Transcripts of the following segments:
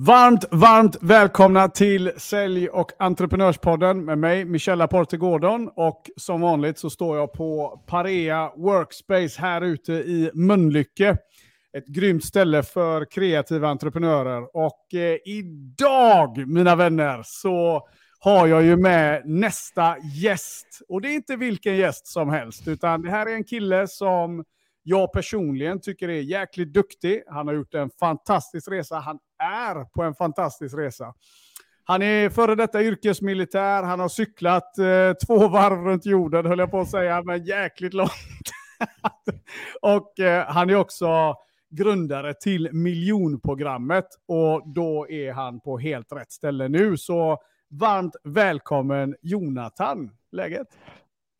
Varmt, varmt välkomna till Sälj och entreprenörspodden med mig, Michelle Porte Gordon. Och som vanligt så står jag på Parea Workspace här ute i Mölnlycke. Ett grymt ställe för kreativa entreprenörer. Och eh, idag, mina vänner, så har jag ju med nästa gäst. Och det är inte vilken gäst som helst, utan det här är en kille som jag personligen tycker är jäkligt duktig. Han har gjort en fantastisk resa. Han är på en fantastisk resa. Han är före detta yrkesmilitär. Han har cyklat eh, två varv runt jorden, höll jag på att säga, men jäkligt långt. och eh, han är också grundare till miljonprogrammet och då är han på helt rätt ställe nu. Så varmt välkommen Jonathan. Läget?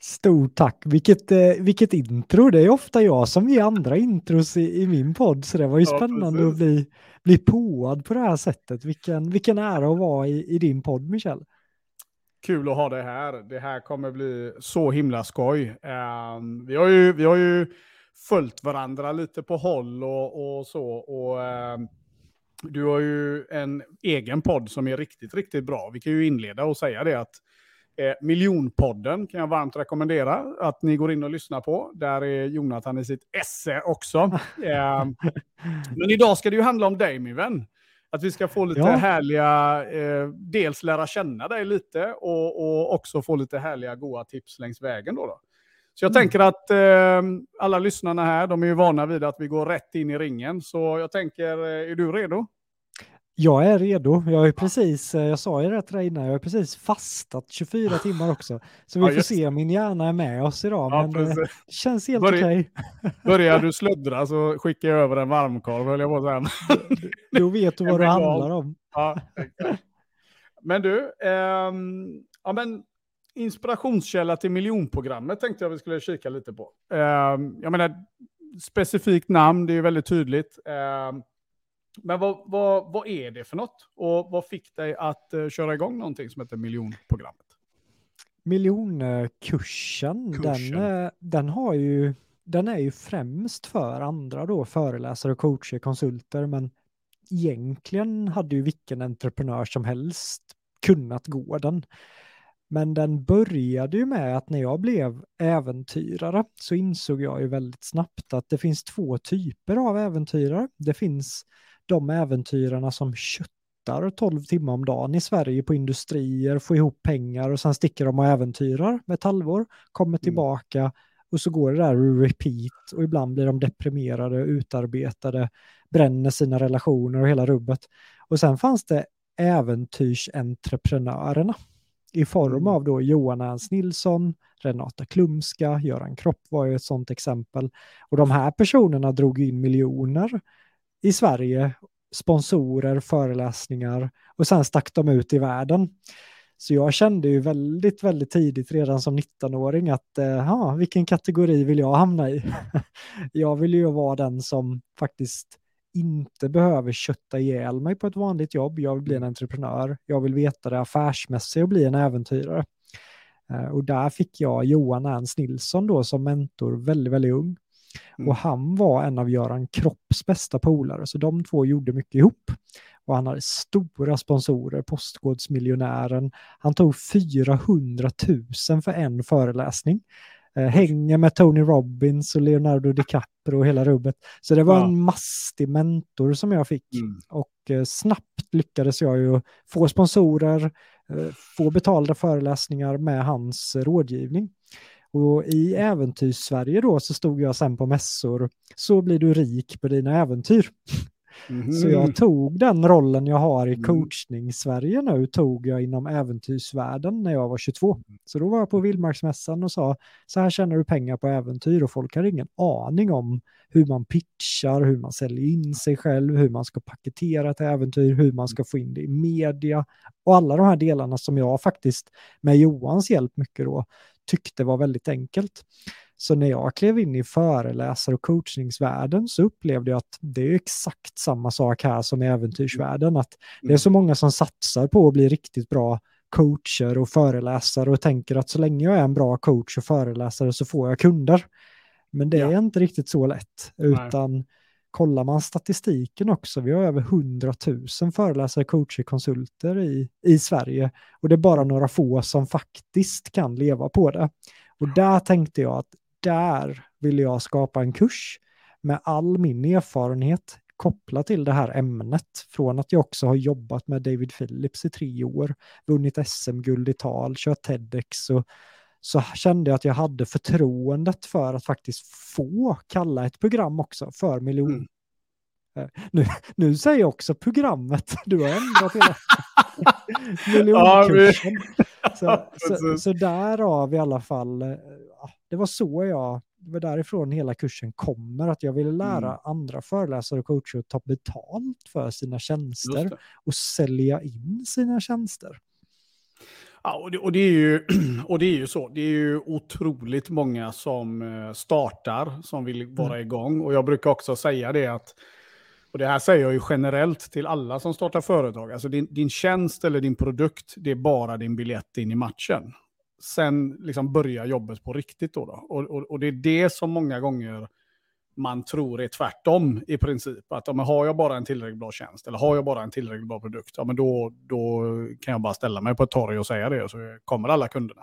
Stort tack. Vilket, eh, vilket intro. Det är ofta jag som ger andra intros i, i min podd, så det var ju ja, spännande precis. att bli, bli påad på det här sättet. Vilken, vilken ära att vara i, i din podd, Michel. Kul att ha det här. Det här kommer bli så himla skoj. Um, vi, har ju, vi har ju följt varandra lite på håll och, och så. Och, um, du har ju en egen podd som är riktigt, riktigt bra. Vi kan ju inleda och säga det att Eh, Miljonpodden kan jag varmt rekommendera att ni går in och lyssnar på. Där är Jonathan i sitt esse också. eh, men idag ska det ju handla om dig min vän. Att vi ska få lite ja. härliga, eh, dels lära känna dig lite och, och, också få lite härliga goda tips längs vägen. Då, då. Så jag mm. tänker att eh, alla lyssnarna här, de är ju vana vid att vi går rätt in i ringen. Så jag tänker, eh, är du redo? Jag är redo. Jag är precis, eh, jag sa ju det till dig innan, jag har precis fastat 24 timmar också. Så vi ja, får se om min hjärna är med oss idag, ja, men eh, det känns helt okej. Okay. Börjar du sluddra så skickar jag över en varmkorv, höll jag på säga. Då vet du vad det handlar om. Ja, men du, ähm, ja, men inspirationskälla till miljonprogrammet tänkte jag vi skulle kika lite på. Ähm, jag menar, specifikt namn, det är väldigt tydligt. Ähm, men vad, vad, vad är det för något? Och vad fick dig att uh, köra igång någonting som heter miljonprogrammet? Miljonkursen, Kursen. den, eh, den, har ju, den är ju främst för andra då, föreläsare, coacher, konsulter, men egentligen hade ju vilken entreprenör som helst kunnat gå den. Men den började ju med att när jag blev äventyrare så insåg jag ju väldigt snabbt att det finns två typer av äventyrare. Det finns de äventyrarna som köttar 12 timmar om dagen i Sverige på industrier, får ihop pengar och sen sticker de och äventyrar med ett halvår, kommer mm. tillbaka mm. och så går det där repeat och ibland blir de deprimerade, utarbetade, bränner sina relationer och hela rubbet. Och sen fanns det äventyrsentreprenörerna i form mm. av då Johan Ernst Nilsson, Renata Klumska, Göran Kropp var ju ett sådant exempel. Och de här personerna drog in miljoner i Sverige, sponsorer, föreläsningar och sen stack de ut i världen. Så jag kände ju väldigt, väldigt tidigt redan som 19-åring att eh, vilken kategori vill jag hamna i? jag vill ju vara den som faktiskt inte behöver kötta ihjäl mig på ett vanligt jobb. Jag vill bli en mm. entreprenör. Jag vill veta det affärsmässiga och bli en äventyrare. Eh, och där fick jag Johan Ernst Nilsson då som mentor väldigt, väldigt ung. Mm. Och han var en av Göran Kropps bästa polare, så de två gjorde mycket ihop. Och han hade stora sponsorer, Postkodmiljonären. Han tog 400 000 för en föreläsning. Eh, hänger med Tony Robbins och Leonardo DiCaprio och hela rubbet. Så det var ja. en mastig mentor som jag fick. Mm. Och eh, snabbt lyckades jag ju få sponsorer, eh, få betalda föreläsningar med hans rådgivning. Och i äventyrs-Sverige då så stod jag sen på mässor, så blir du rik på dina äventyr. Mm. Så jag tog den rollen jag har i mm. coachning-Sverige nu, tog jag inom äventyrsvärlden när jag var 22. Mm. Så då var jag på Vildmarksmässan och sa, så här tjänar du pengar på äventyr och folk har ingen aning om hur man pitchar, hur man säljer in sig själv, hur man ska paketera ett äventyr, hur man ska få in det i media och alla de här delarna som jag faktiskt med Johans hjälp mycket då tyckte var väldigt enkelt. Så när jag klev in i föreläsar och coachningsvärlden så upplevde jag att det är exakt samma sak här som i äventyrsvärlden. Att det är mm. så många som satsar på att bli riktigt bra coacher och föreläsare och tänker att så länge jag är en bra coach och föreläsare så får jag kunder. Men det ja. är inte riktigt så lätt, utan Nej kollar man statistiken också, vi har över 100 000 föreläsare, coacher, konsulter i, i Sverige. Och det är bara några få som faktiskt kan leva på det. Och där tänkte jag att där vill jag skapa en kurs med all min erfarenhet kopplat till det här ämnet. Från att jag också har jobbat med David Phillips i tre år, vunnit SM-guld i tal, kört TEDx och så kände jag att jag hade förtroendet för att faktiskt få kalla ett program också för miljon. Mm. Eh, nu, nu säger jag också programmet, du har ändrat hela miljonkursen. så, så, så därav i alla fall, eh, det var så jag, det var därifrån hela kursen kommer, att jag ville lära mm. andra föreläsare och coacher att ta betalt för sina tjänster och sälja in sina tjänster. Ja, och det, och, det är ju, och det är ju så. Det är ju otroligt många som eh, startar, som vill vara mm. igång. Och jag brukar också säga det att, och det här säger jag ju generellt till alla som startar företag, alltså din, din tjänst eller din produkt, det är bara din biljett in i matchen. Sen liksom börjar jobbet på riktigt då. då. Och, och, och det är det som många gånger man tror är tvärtom i princip. Att om har jag bara en tillräckligt bra tjänst eller har jag bara en tillräckligt bra produkt, ja, men då, då kan jag bara ställa mig på ett torg och säga det så kommer alla kunderna.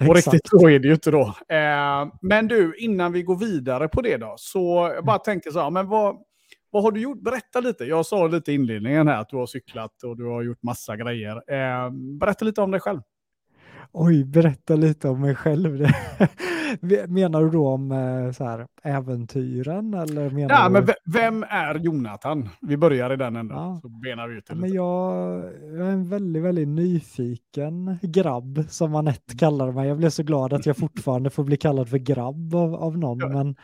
Exakt. Och riktigt så är det ju inte då. Eh, men du, innan vi går vidare på det då, så jag bara tänker så här, men vad, vad har du gjort? Berätta lite. Jag sa lite i inledningen här att du har cyklat och du har gjort massa grejer. Eh, berätta lite om dig själv. Oj, berätta lite om mig själv. menar du då om eh, så här, äventyren? Eller menar ja, du... men vem är Jonathan? Vi börjar i den änden, ja. så benar vi ut det men jag, jag, är en väldigt, väldigt nyfiken grabb, som Anette kallar mig. Jag blev så glad att jag fortfarande får bli kallad för grabb av, av någon, ja. men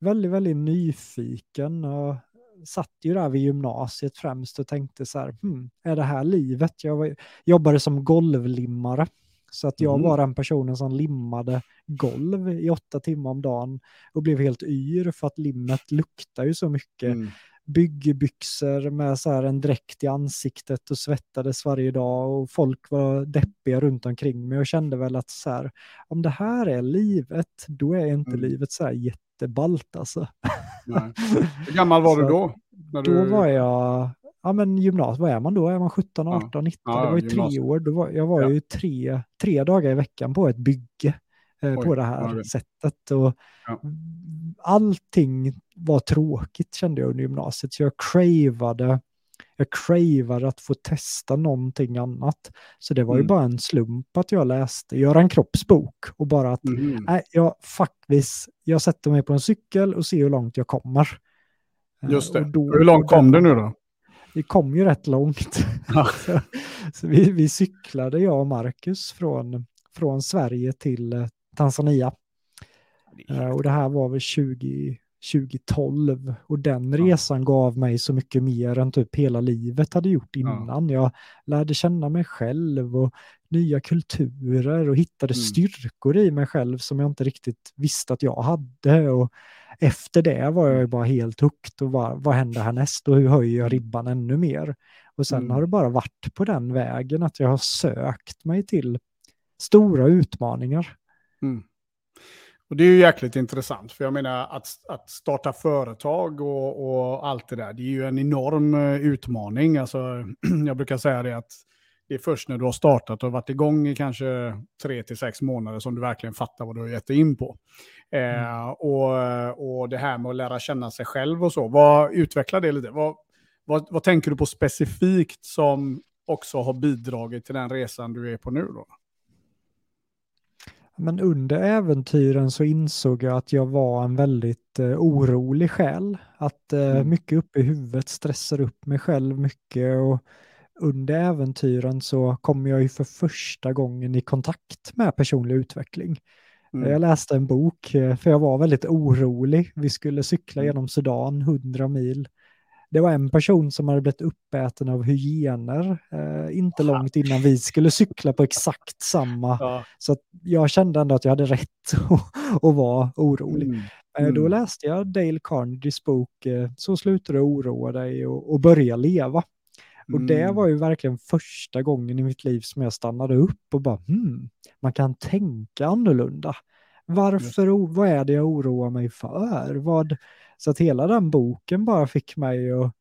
väldigt, väldigt nyfiken. Och satt ju där vid gymnasiet främst och tänkte så här, hmm, är det här livet? Jag var, jobbade som golvlimmare så att jag mm. var den personen som limmade golv i åtta timmar om dagen och blev helt yr för att limmet luktar ju så mycket. Mm. Byggbyxor med så här en dräkt i ansiktet och svettades varje dag och folk var deppiga runt omkring mig och kände väl att så här, om det här är livet, då är inte mm. livet så här jätteballt alltså. Nej. Hur gammal var du då? Då du... var jag ja men gymnasiet, vad är man då? Är man 17, 18, 19? Ja, det var ju gymnasiet. tre år. Då var, jag var ja. ju tre, tre dagar i veckan på ett bygge eh, på det här ja, sättet. Och ja. Allting var tråkigt kände jag under gymnasiet, så jag cravade jag cravade att få testa någonting annat. Så det var ju mm. bara en slump att jag läste Göran Kropps bok och bara att mm. nej, jag faktiskt, jag sätter mig på en cykel och ser hur långt jag kommer. Just det. Då, hur långt kom du nu då? Vi kom ju rätt långt. Ja. så, så vi, vi, cyklade, jag och Marcus, från, från Sverige till eh, Tanzania. Uh, och det här var väl 20, 2012 och den ja. resan gav mig så mycket mer än typ hela livet hade gjort innan. Ja. Jag lärde känna mig själv och nya kulturer och hittade mm. styrkor i mig själv som jag inte riktigt visste att jag hade. Och efter det var jag mm. bara helt hooked och vad, vad händer härnäst och hur höjer jag ribban ännu mer? Och sen mm. har det bara varit på den vägen att jag har sökt mig till stora utmaningar. Mm. Och det är ju jäkligt intressant, för jag menar att, att starta företag och, och allt det där, det är ju en enorm eh, utmaning. Alltså, jag brukar säga det att det är först när du har startat och varit igång i kanske tre till sex månader som du verkligen fattar vad du har gett dig in på. Eh, mm. och, och det här med att lära känna sig själv och så, vad, utveckla det lite. Vad, vad, vad tänker du på specifikt som också har bidragit till den resan du är på nu då? Men under äventyren så insåg jag att jag var en väldigt eh, orolig själ. Att eh, mm. mycket uppe i huvudet stressar upp mig själv mycket och under äventyren så kom jag ju för första gången i kontakt med personlig utveckling. Mm. Jag läste en bok, eh, för jag var väldigt orolig. Vi skulle cykla mm. genom Sudan, 100 mil. Det var en person som hade blivit uppäten av hyener, eh, inte långt innan vi skulle cykla på exakt samma. Ja. Så jag kände ändå att jag hade rätt att vara orolig. Mm. Mm. Då läste jag Dale Carnegies bok eh, Så slutar du oroa dig och, och börja leva. Och det mm. var ju verkligen första gången i mitt liv som jag stannade upp och bara, hmm, man kan tänka annorlunda. Varför, vad är det jag oroar mig för? Vad, Så att hela den boken bara fick mig att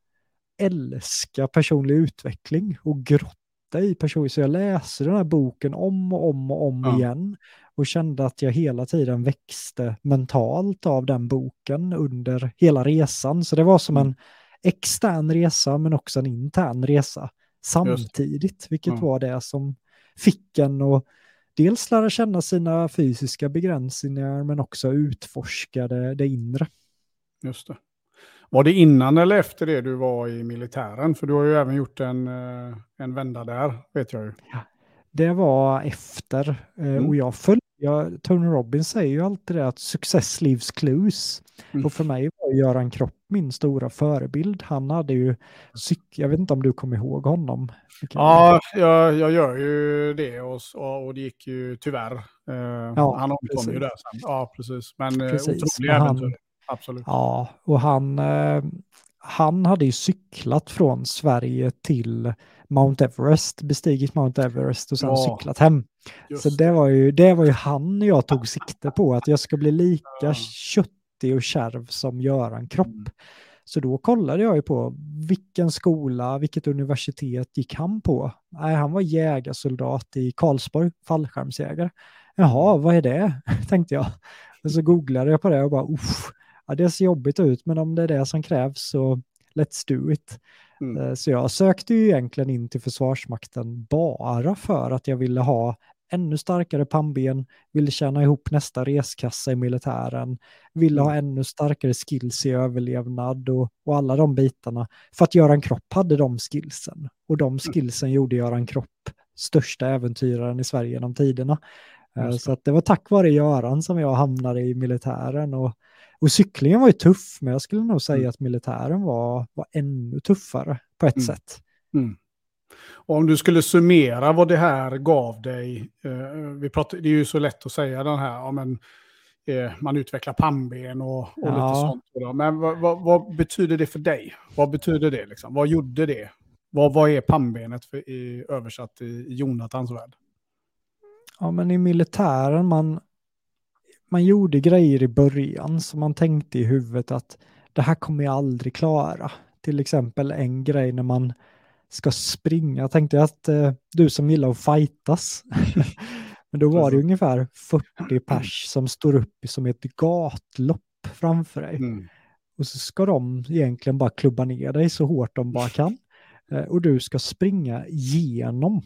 älska personlig utveckling och grotta i personlig. Så jag läste den här boken om och om och om ja. igen och kände att jag hela tiden växte mentalt av den boken under hela resan. Så det var som mm. en extern resa men också en intern resa samtidigt, vilket ja. var det som fick en att dels lära känna sina fysiska begränsningar men också utforska det, det inre. Just det. Var det innan eller efter det du var i militären? För du har ju även gjort en, eh, en vända där, vet jag ju. Ja, det var efter. Eh, mm. Och jag följde, jag, Tony Robbins säger ju alltid det att success leaves clues. Mm. Och för mig var Göran Kropp min stora förebild. Han hade ju jag vet inte om du kommer ihåg honom? Ja, jag, jag gör ju det och, och det gick ju tyvärr. Eh, ja, han omkom ju där sen. Ja, precis. Men eh, precis. otrolig äventyr. Absolut. Ja, och han, eh, han hade ju cyklat från Sverige till Mount Everest, bestigit Mount Everest och sen ja, cyklat hem. Så det var, ju, det var ju han jag tog sikte på, att jag ska bli lika ja. Köttig och kärv som Göran Kropp. Mm. Så då kollade jag ju på vilken skola, vilket universitet gick han på? Nej, han var jägarsoldat i Karlsborg, fallskärmsjägare. Jaha, vad är det? tänkte jag. Och så googlade jag på det och bara, uff, ja, det ser jobbigt ut, men om det är det som krävs så let's do it. Mm. Eh, så jag sökte ju egentligen in till Försvarsmakten bara för att jag ville ha ännu starkare pannben, ville tjäna ihop nästa reskassa i militären, ville ha mm. ännu starkare skills i överlevnad och, och alla de bitarna. För att Göran Kropp hade de skillsen. Och de mm. skillsen gjorde Göran Kropp största äventyraren i Sverige genom tiderna. Eh, så att det var tack vare Göran som jag hamnade i militären. Och, och cyklingen var ju tuff, men jag skulle nog säga mm. att militären var, var ännu tuffare på ett mm. sätt. Mm. Och om du skulle summera vad det här gav dig, eh, vi pratar, det är ju så lätt att säga den här, ja, men, eh, man utvecklar pannben och, och ja. lite sånt. Men vad, vad, vad, betyder det för dig? Vad betyder det? Liksom? Vad gjorde det? Vad, vad är pannbenet för, i, översatt i, i Jonathans värld? Ja, men i militären, man, man gjorde grejer i början som man tänkte i huvudet att det här kommer jag aldrig klara. Till exempel en grej när man ska springa. Jag tänkte att eh, du som gillar att fightas, men då var det ungefär 40 pers som står upp som ett gatlopp framför dig. Mm. Och så ska de egentligen bara klubba ner dig så hårt de bara kan. Eh, och du ska springa genom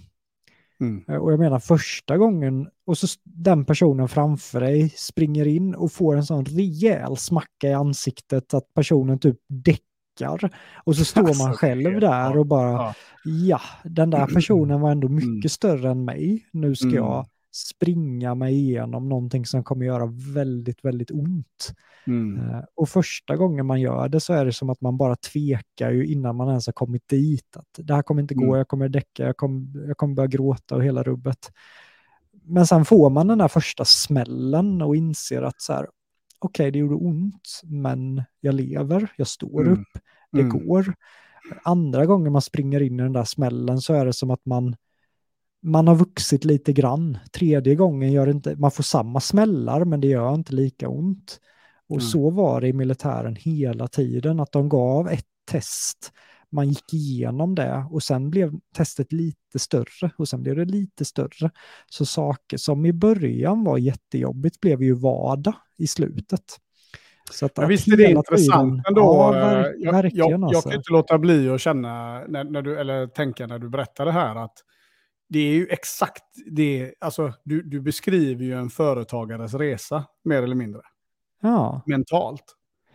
Mm. Eh, och jag menar första gången, och så den personen framför dig springer in och får en sån rejäl smacka i ansiktet att personen typ däckar. Och så står man själv där och bara, ja, den där personen var ändå mycket mm. större än mig. Nu ska mm. jag springa mig igenom någonting som kommer göra väldigt, väldigt ont. Mm. Uh, och första gången man gör det så är det som att man bara tvekar ju innan man ens har kommit dit. Att det här kommer inte gå, mm. jag kommer däcka, jag kommer, jag kommer börja gråta och hela rubbet. Men sen får man den där första smällen och inser att så här, okej, okay, det gjorde ont, men jag lever, jag står mm. upp, det mm. går. Andra gången man springer in i den där smällen så är det som att man man har vuxit lite grann. Tredje gången gör inte, man får samma smällar men det gör inte lika ont. Och mm. så var det i militären hela tiden, att de gav ett test, man gick igenom det och sen blev testet lite större och sen blev det lite större. Så saker som i början var jättejobbigt blev ju vardag i slutet. Så att, ja, visst är det intressant tiden, ändå. Ja, ver jag, jag, jag, alltså. kan inte låta bli att känna, när, när, du, eller tänka när du berättar det här, att det är ju exakt det, alltså du, du beskriver ju en företagares resa, mer eller mindre. Ja. Mentalt.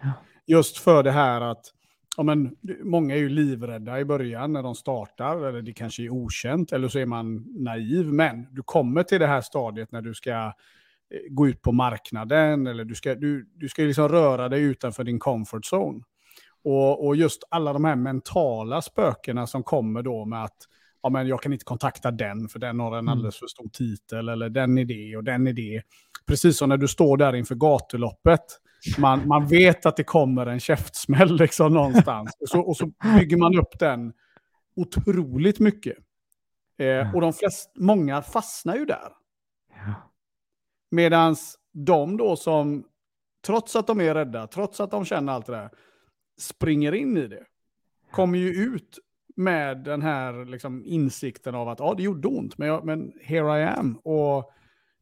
Ja. Just för det här att, ja men, många är ju livrädda i början när de startar, eller det kanske är okänt, eller så är man naiv, men du kommer till det här stadiet när du ska eh, gå ut på marknaden, eller du ska, du, du ska liksom röra dig utanför din comfort zone. Och, och just alla de här mentala spökena som kommer då med att ja, men jag kan inte kontakta den för den har en mm. alldeles för stor titel eller den är det och den är det. Precis som när du står där inför gatuloppet. Man, man vet att det kommer en käftsmäll liksom någonstans. och, så, och så bygger man upp den otroligt mycket. Eh, och de flest, många fastnar ju där. Medan de då som trots att de är rädda, trots att de känner allt det där, springer in i det. Kommer ju ut med den här liksom, insikten av att ja, det gjorde ont, men, jag, men here I am. Och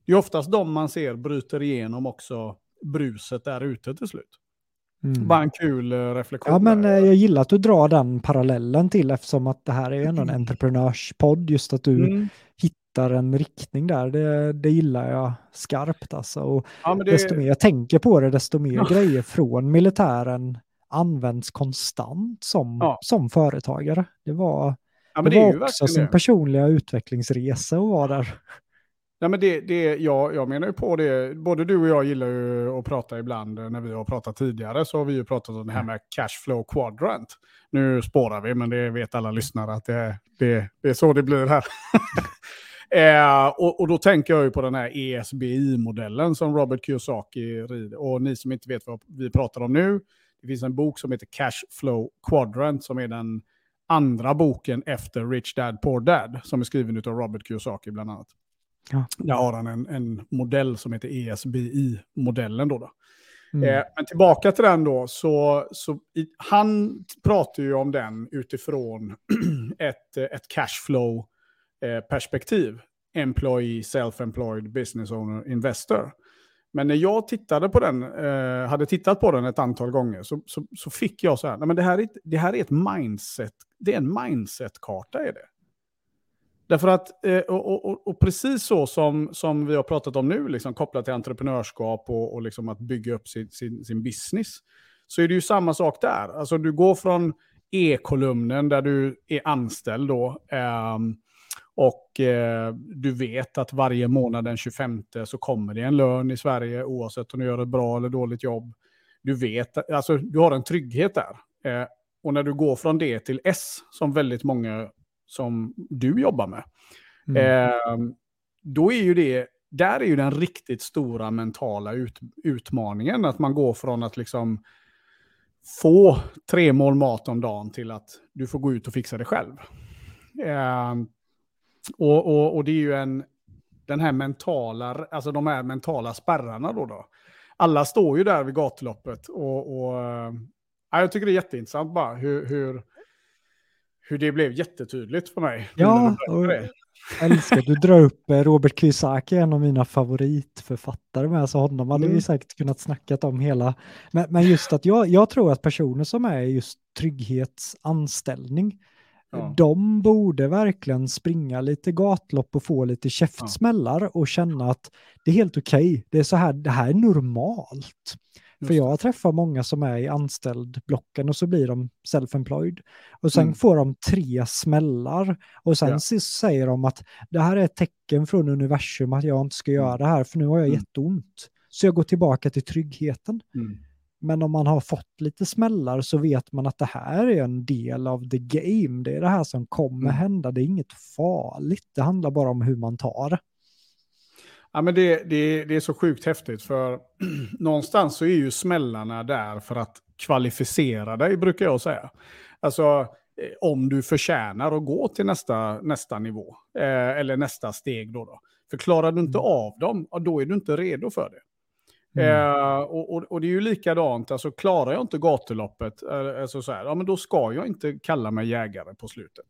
det är oftast de man ser bryter igenom också bruset där ute till slut. Mm. Bara en kul uh, reflektion. Ja, men där. Eh, jag gillar att du drar den parallellen till eftersom att det här är en mm. entreprenörspodd, just att du mm. hittar en riktning där. Det, det gillar jag skarpt alltså. Och ja, det... Desto mer jag tänker på det, desto mer ja. grejer från militären används konstant som, ja. som företagare. Det var, ja, det, det var också sin personliga utvecklingsresa att vara där. Nej, men det, det, jag, jag menar ju på det, både du och jag gillar ju att prata ibland, när vi har pratat tidigare så har vi ju pratat om det här med cash flow quadrant. Nu spårar vi, men det vet alla lyssnare att det, det, det är så det blir här. eh, och, och, då tänker jag ju på den här ESBI-modellen som Robert Kiyosaki rider. Och ni som inte vet vad vi pratar om nu, det finns en bok som heter Cash Flow Quadrant som är den andra boken efter Rich Dad Poor Dad som är skriven av Robert Kiyosaki bland annat. Ja. Där har han en, en modell som heter ESBI-modellen. Då, då. Mm. Eh, men tillbaka till den då, så, så i, han pratar ju om den utifrån ett, ett cashflow-perspektiv. Eh, Employee, self-employed, business owner, investor. Men när jag tittade på den, eh, hade tittat på den ett antal gånger, så, så, så fick jag så här, nej men det här, är, det här är ett mindset, det är en mindset-karta är det. Därför att, eh, och, och, och, precis så som, som vi har pratat om nu, liksom, kopplat till entreprenörskap och, och liksom att bygga upp sin, sin, sin business, så är det ju samma sak där. Alltså du går från e-kolumnen där du är anställd då, eh, och eh, du vet att varje månad den 25 så kommer det en lön i Sverige oavsett om du gör ett bra eller dåligt jobb. Du vet, alltså du har en trygghet där. Eh, och när du går från det till S, som väldigt många som du jobbar med, mm. eh, då är ju det, där är ju den riktigt stora mentala ut, utmaningen, att man går från att liksom få tre mål mat om dagen till att du får gå ut och fixa det själv. Eh, och, och, och, det är ju en, den här mentala, alltså de här mentala spärrarna då. då. Alla står ju där vid gatloppet och, och ja, jag tycker det är jätteintressant bara hur, hur, hur det blev jättetydligt för mig. Ja, och jag älskar du drar upp eh, Robert Kiyosaki, en av mina favoritförfattare med, så honom hade mm. vi säkert kunnat snacka om hela. Men, men just att jag, jag tror att personer som är just trygghetsanställning, Ja. De borde verkligen springa lite gatlopp och få lite käftsmällar ja. och känna att det är helt okej. Okay. Det är så här, det här är normalt. För jag träffar många som är i anställdblocken och så blir de self-employed. Och sen mm. får de tre smällar och sen ja. säger de att det här är ett tecken från universum att jag inte ska göra mm. det här för nu har jag mm. jätteont. Så jag går tillbaka till tryggheten. Mm. Men om man har fått lite smällar så vet man att det här är en del av the game. Det är det här som kommer mm. hända. Det är inget farligt. Det handlar bara om hur man tar det. Ja, men det, det, det är så sjukt häftigt för någonstans så är ju smällarna där för att kvalificera dig brukar jag säga. Alltså eh, om du förtjänar att gå till nästa, nästa nivå eh, eller nästa steg då. då. För klarar du inte mm. av dem, då är du inte redo för det. Mm. Eh, och, och, och, det är ju likadant, alltså klarar jag inte gatuloppet, eh, alltså så här, ja, men då ska jag inte kalla mig jägare på slutet.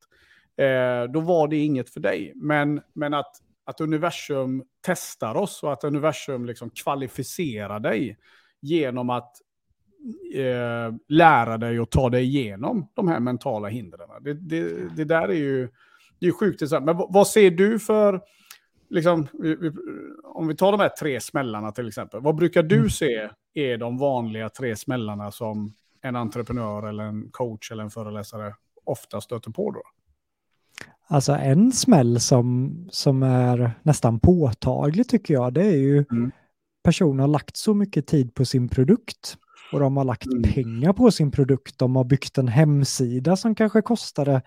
Eh, då var det inget för dig. Men, men att, att universum testar oss och att universum liksom kvalificerar dig genom att eh, lära dig och ta dig igenom de här mentala hindren. Det, det, det där är ju det är sjukt. Men vad ser du för liksom, om vi tar de här tre smällarna till exempel, vad brukar du mm. se är de vanliga tre smällarna som en entreprenör eller en coach eller en föreläsare ofta stöter på då? Alltså en smäll som, som är nästan påtaglig tycker jag, det är ju mm. personer har lagt så mycket tid på sin produkt och de har lagt mm. pengar på sin produkt. De har byggt en hemsida som kanske kostade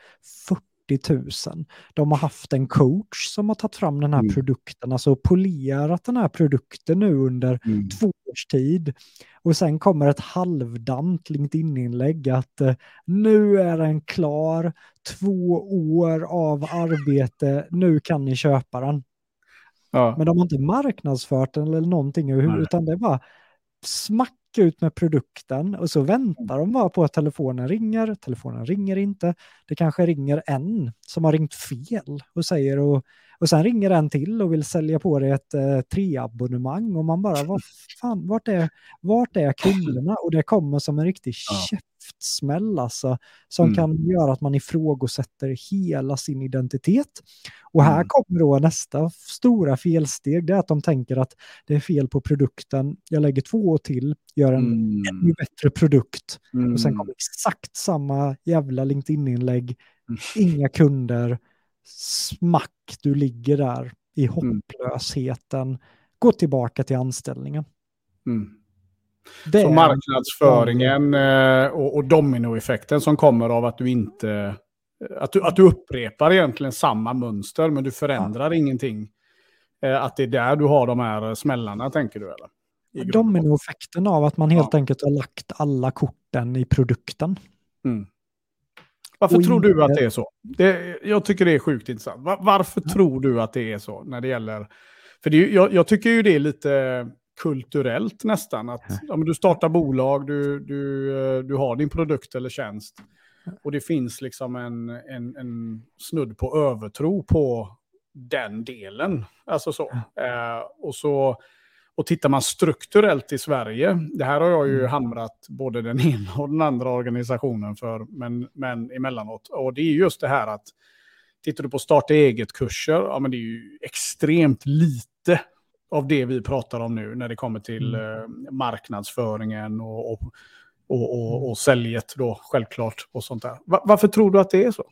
40 000. De har haft en coach som har tagit fram den här mm. produkten, alltså polerat den här produkten nu under mm. två års tid. Och sen kommer ett halvdant LinkedIn-inlägg att eh, nu är den klar, två år av arbete, nu kan ni köpa den. Ja. Men de har inte marknadsfört den eller någonting, Nej. utan det är bara smack ut med produkten och så väntar de bara på att telefonen ringer. Telefonen ringer inte. Det kanske ringer en som har ringt fel och säger och, och sen ringer en till och vill sälja på dig ett eh, treabonnemang och man bara, vad fan, vart är, vart är kunderna? Och det kommer som en riktig ja. Käftsmäll alltså, som mm. kan göra att man ifrågasätter hela sin identitet. Och här mm. kommer då nästa stora felsteg, det är att de tänker att det är fel på produkten, jag lägger två till, gör en mm. ännu bättre produkt. Mm. Och sen kommer exakt samma jävla LinkedIn-inlägg, mm. inga kunder, smack, du ligger där i mm. hopplösheten, gå tillbaka till anställningen. Mm. Så marknadsföringen eh, och, och dominoeffekten som kommer av att du inte att du, att du upprepar egentligen samma mönster men du förändrar ja. ingenting. Eh, att det är där du har de här smällarna tänker du eller? Dominoeffekten av att man helt ja. enkelt har lagt alla korten i produkten. Mm. Varför och tror du att det är så? Det, jag tycker det är sjukt intressant. Var, varför ja. tror du att det är så när det gäller... För det, jag, jag tycker ju det är lite kulturellt nästan. Att ja. men du startar bolag, du, du, eh, du har din produkt eller tjänst. Och det finns liksom en, en, en snudd på övertro på den delen. Alltså så. Eh, och så. Och tittar man strukturellt i Sverige, det här har jag ju mm. hamrat både den ena och den andra organisationen för, men, men emellanåt. Och det är just det här att, tittar du på starta eget-kurser, ja men det är ju extremt lite av det vi pratar om nu när det kommer till mm. eh, marknadsföringen och, och, och, och, och säljet då självklart och sånt där. Va, varför tror du att det är så?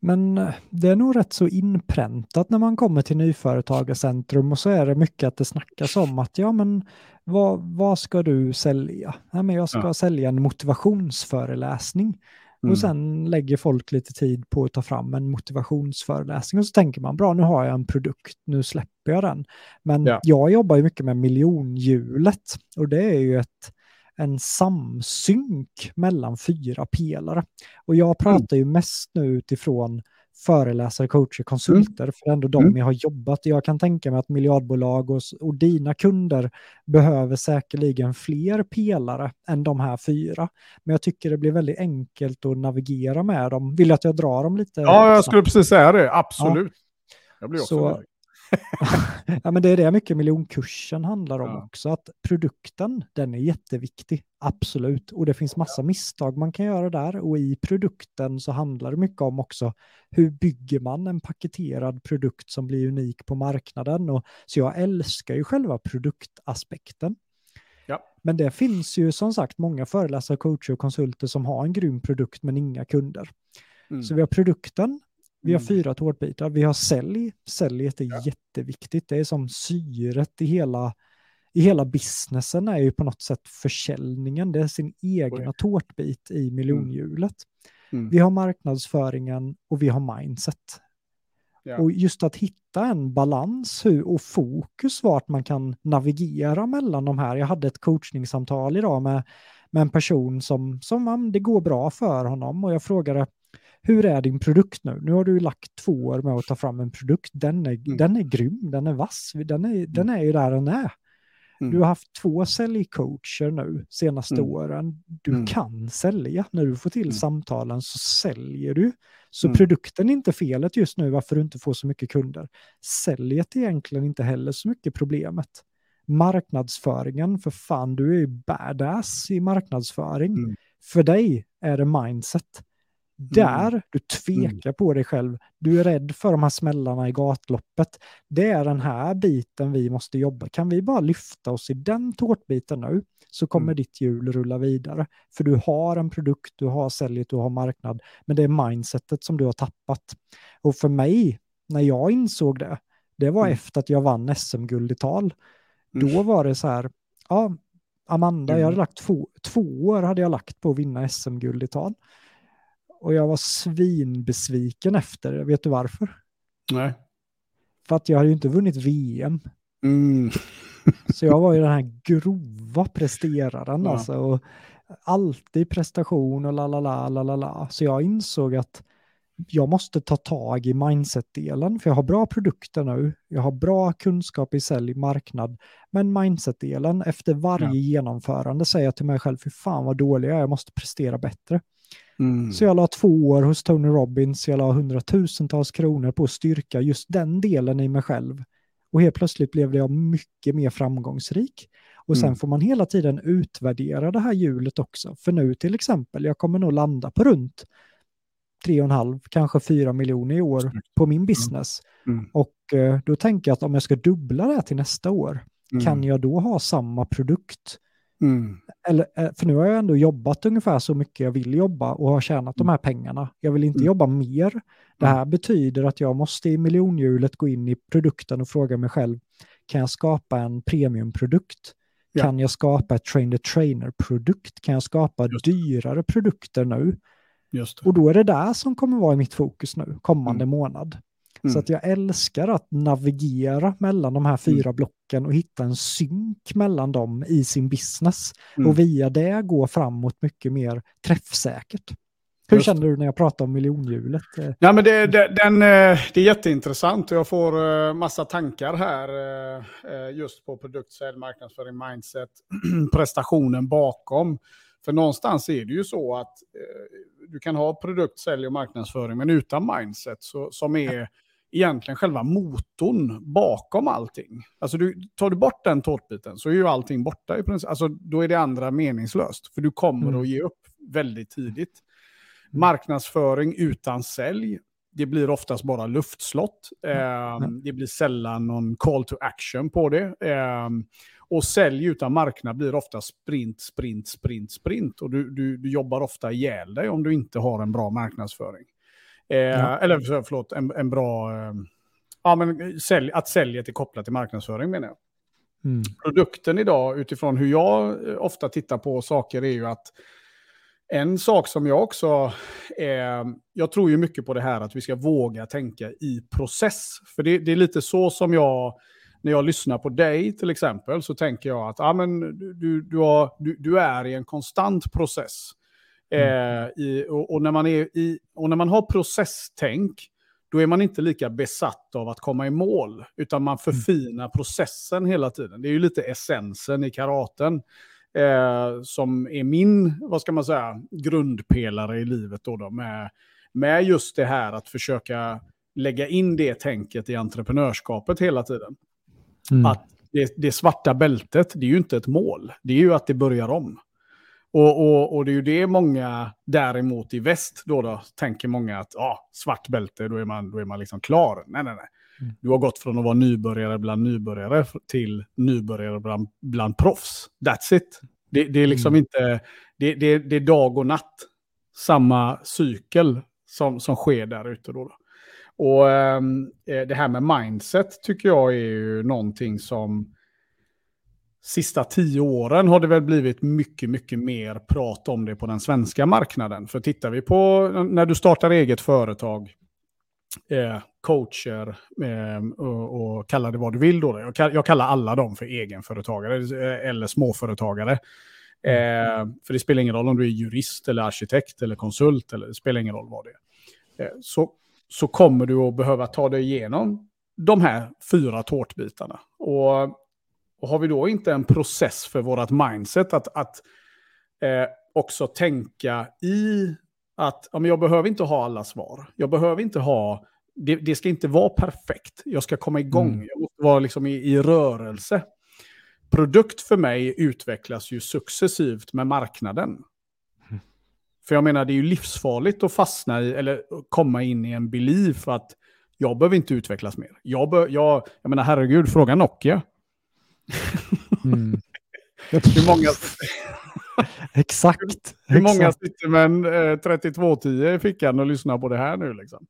Men eh, det är nog rätt så inpräntat när man kommer till Nyföretagarcentrum och så är det mycket att det snackas om att ja men vad, vad ska du sälja? Ja, men jag ska ja. sälja en motivationsföreläsning. Mm. Och sen lägger folk lite tid på att ta fram en motivationsföreläsning och så tänker man bra nu har jag en produkt, nu släpper jag den. Men ja. jag jobbar ju mycket med miljonhjulet och det är ju ett en samsynk mellan fyra pelare. Och jag mm. pratar ju mest nu utifrån föreläsare, coacher, konsulter, mm. för ändå de mm. jag har jobbat. Jag kan tänka mig att miljardbolag och, och dina kunder behöver säkerligen fler pelare än de här fyra. Men jag tycker det blir väldigt enkelt att navigera med dem. Vill du att jag drar dem lite? Ja, jag skulle precis säga det. Absolut. Ja. Jag blir också Så, ja, men det är det mycket miljonkursen handlar om ja. också. Att produkten, den är jätteviktig. Absolut. Och det finns massa misstag man kan göra där. Och i produkten så handlar det mycket om också hur bygger man en paketerad produkt som blir unik på marknaden. Och, så jag älskar ju själva produktaspekten. Ja. Men det finns ju som sagt många föreläsare, coacher och konsulter som har en grym produkt men inga kunder. Mm. Så vi har produkten, vi har mm. fyra tårtbitar. Vi har sälj. Säljet är ja. jätteviktigt. Det är som syret i hela, i hela businessen är ju på något sätt försäljningen. Det är sin egna Oj. tårtbit i mm. miljonhjulet. Mm. Vi har marknadsföringen och vi har mindset. Ja. Och just att hitta en balans och fokus vart man kan navigera mellan de här. Jag hade ett coachningssamtal idag med, med en person som, som det går bra för honom och jag frågade hur är din produkt nu? Nu har du lagt två år med att ta fram en produkt. Den är, mm. den är grym, den är vass, den är, mm. den är ju där den är. Mm. Du har haft två säljcoacher nu senaste mm. åren. Du mm. kan sälja. När du får till mm. samtalen så säljer du. Så produkten är inte felet just nu varför du inte får så mycket kunder. Säljet är egentligen inte heller så mycket problemet. Marknadsföringen, för fan, du är ju badass i marknadsföring. För dig är det mindset. Där mm. du tvekar mm. på dig själv, du är rädd för de här smällarna i gatloppet. Det är den här biten vi måste jobba. Kan vi bara lyfta oss i den tårtbiten nu så kommer mm. ditt hjul rulla vidare. För du har en produkt, du har säljet, du har marknad. Men det är mindsetet som du har tappat. Och för mig, när jag insåg det, det var mm. efter att jag vann SM-guld i tal. Då mm. var det så här, ja, Amanda, jag hade mm. lagt två, två år hade jag lagt på att vinna SM-guld i tal och jag var svinbesviken efter. Vet du varför? Nej. För att jag hade ju inte vunnit VM. Mm. så jag var ju den här grova presteraren ja. alltså. Och alltid prestation och la la la la la la. Så jag insåg att jag måste ta tag i mindset-delen, för jag har bra produkter nu, jag har bra kunskap i sälj, marknad, men mindset-delen, efter varje ja. genomförande säger jag till mig själv, för fan vad dålig jag är, jag måste prestera bättre. Mm. Så jag la två år hos Tony Robbins, jag la hundratusentals kronor på att styrka just den delen i mig själv. Och helt plötsligt blev jag mycket mer framgångsrik. Och sen mm. får man hela tiden utvärdera det här hjulet också. För nu till exempel, jag kommer nog landa på runt 3,5, kanske 4 miljoner i år på min business. Mm. Mm. Och eh, då tänker jag att om jag ska dubbla det till nästa år, mm. kan jag då ha samma produkt? Mm. Eller, eh, för nu har jag ändå jobbat ungefär så mycket jag vill jobba och har tjänat de här pengarna. Jag vill inte jobba mer. Det här betyder att jag måste i miljonhjulet gå in i produkten och fråga mig själv, kan jag skapa en premiumprodukt? Ja. Kan jag skapa ett trainer-trainer-produkt? Kan jag skapa dyrare produkter nu? Och då är det där som kommer vara i mitt fokus nu, kommande mm. månad. Mm. Så att jag älskar att navigera mellan de här fyra mm. blocken och hitta en synk mellan dem i sin business. Mm. Och via det gå framåt mycket mer träffsäkert. Hur Just. känner du när jag pratar om miljonhjulet? Ja, men det, det, den, eh, det är jätteintressant och jag får eh, massa tankar här eh, just på produkt, marknadsföring, mindset, prestationen bakom. För någonstans är det ju så att du kan ha produkt, sälj och marknadsföring, men utan mindset så, som är egentligen själva motorn bakom allting. Alltså du, tar du bort den tårtbiten så är ju allting borta i princip. Alltså då är det andra meningslöst, för du kommer mm. att ge upp väldigt tidigt. Mm. Marknadsföring utan sälj, det blir oftast bara luftslott. Eh. Det blir sällan någon call to action på det. Eh, och sälj utan marknad blir ofta sprint, sprint, sprint, sprint. Och du, du, du jobbar ofta ihjäl dig om du inte har en bra marknadsföring. Eh, ja. Eller förlåt, en, en bra... Eh, ja, men sälj, att säljet är kopplat till marknadsföring menar jag. Mm. Produkten idag, utifrån hur jag eh, ofta tittar på saker, är ju att en sak som jag också... Eh, jag tror ju mycket på det här att vi ska våga tänka i process. För det, det är lite så som jag när jag lyssnar på dig till exempel så tänker jag att ah, men, du, du, har, du, du är i en konstant process. Mm. Eh, i, och, och, när man är i, och när man har processtänk, då är man inte lika besatt av att komma i mål, utan man mm. förfinar mm. processen hela tiden. Det är ju lite essensen i karaten, eh, som är min, vad ska man säga, grundpelare i livet då, då med, med just det här att försöka lägga in det tänket i entreprenörskapet hela tiden. Mm. Att det, det, svarta bältet, det är ju inte ett mål. Det är ju att det börjar om. Och, och, och det är ju det många däremot i väst, då, då tänker många att ah, svart bälte, då är man, då är man liksom klar. Nej, nej, nej. Mm. Du har gått från att vara nybörjare bland nybörjare till nybörjare bland, bland proffs. That's it. Det, det är liksom mm. inte, det, det, det, är dag och natt. Samma cykel som, som sker där ute då. då. Och ehm, eh, det här med mindset tycker jag är ju någonting som sista tio åren har det väl blivit mycket, mycket mer prat om det på den svenska marknaden. För tittar vi på när du startar eget företag, eh, coacher eh, och, och kalla det vad du vill då. Jag, jag kallar alla dem för egenföretagare eh, eller småföretagare. Eh, för det spelar ingen roll om du är jurist eller arkitekt eller konsult, eller det spelar ingen roll vad det är. Eh, så så kommer du att behöva ta dig igenom de här fyra tårtbitarna. Och, och har vi då inte en process för vårt mindset att, att eh, också tänka i att ja, men jag behöver inte ha alla svar. Jag behöver inte ha, det, det ska inte vara perfekt. Jag ska komma igång, mm. jag måste vara liksom i, i rörelse. Produkt för mig utvecklas ju successivt med marknaden. För jag menar, det är ju livsfarligt att fastna i, eller komma in i en belief att jag behöver inte utvecklas mer. Jag, bör, jag, jag menar, herregud, fråga Nokia. Mm. hur många... Exakt. Hur många sitter med en eh, 3210 i fickan och lyssnar på det här nu liksom?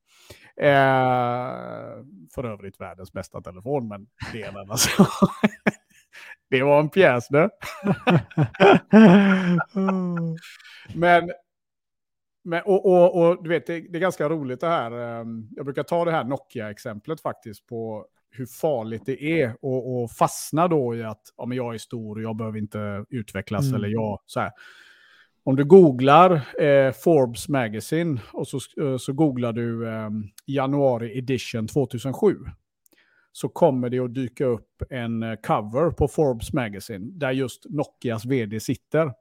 Eh, för övrigt världens bästa telefon, men det är en annan Det var en pjäs det. men men, och, och, och, du vet, det, det, är ganska roligt det här. Ehm, jag brukar ta det här Nokia-exemplet faktiskt på hur farligt det är att fastna då i att ja, men jag är stor och jag behöver inte utvecklas. Mm. Eller jag, så här. om du googlar eh, Forbes Magazine och så, eh, så googlar du eh, januari edition 2007 så kommer det att dyka upp en eh, cover på Forbes Magazine där just Nokias vd sitter.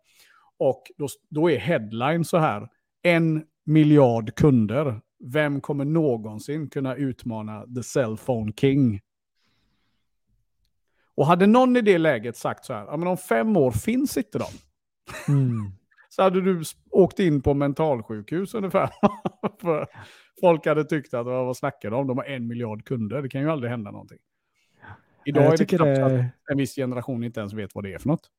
Och då, då är headline så här, en miljard kunder. Vem kommer någonsin kunna utmana the cell phone king? Och hade någon i det läget sagt så här, ja men om fem år finns inte de. Mm. så hade du åkt in på mentalsjukhus ungefär. För folk hade tyckt att vad snackar de om? De har en miljard kunder, det kan ju aldrig hända någonting. Idag är det knappt det... att en viss generation inte ens vet vad det är för något.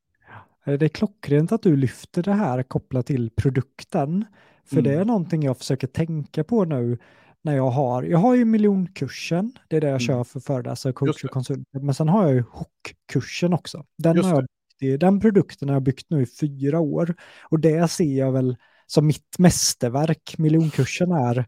Det är klockrent att du lyfter det här kopplat till produkten. För mm. det är någonting jag försöker tänka på nu när jag har, jag har ju miljonkursen, det är det jag mm. kör för föreläsare, coach och konsulter, men sen har jag ju hook-kursen också. Den, har jag, den produkten har jag byggt nu i fyra år och det ser jag väl som mitt mästerverk. Miljonkursen är,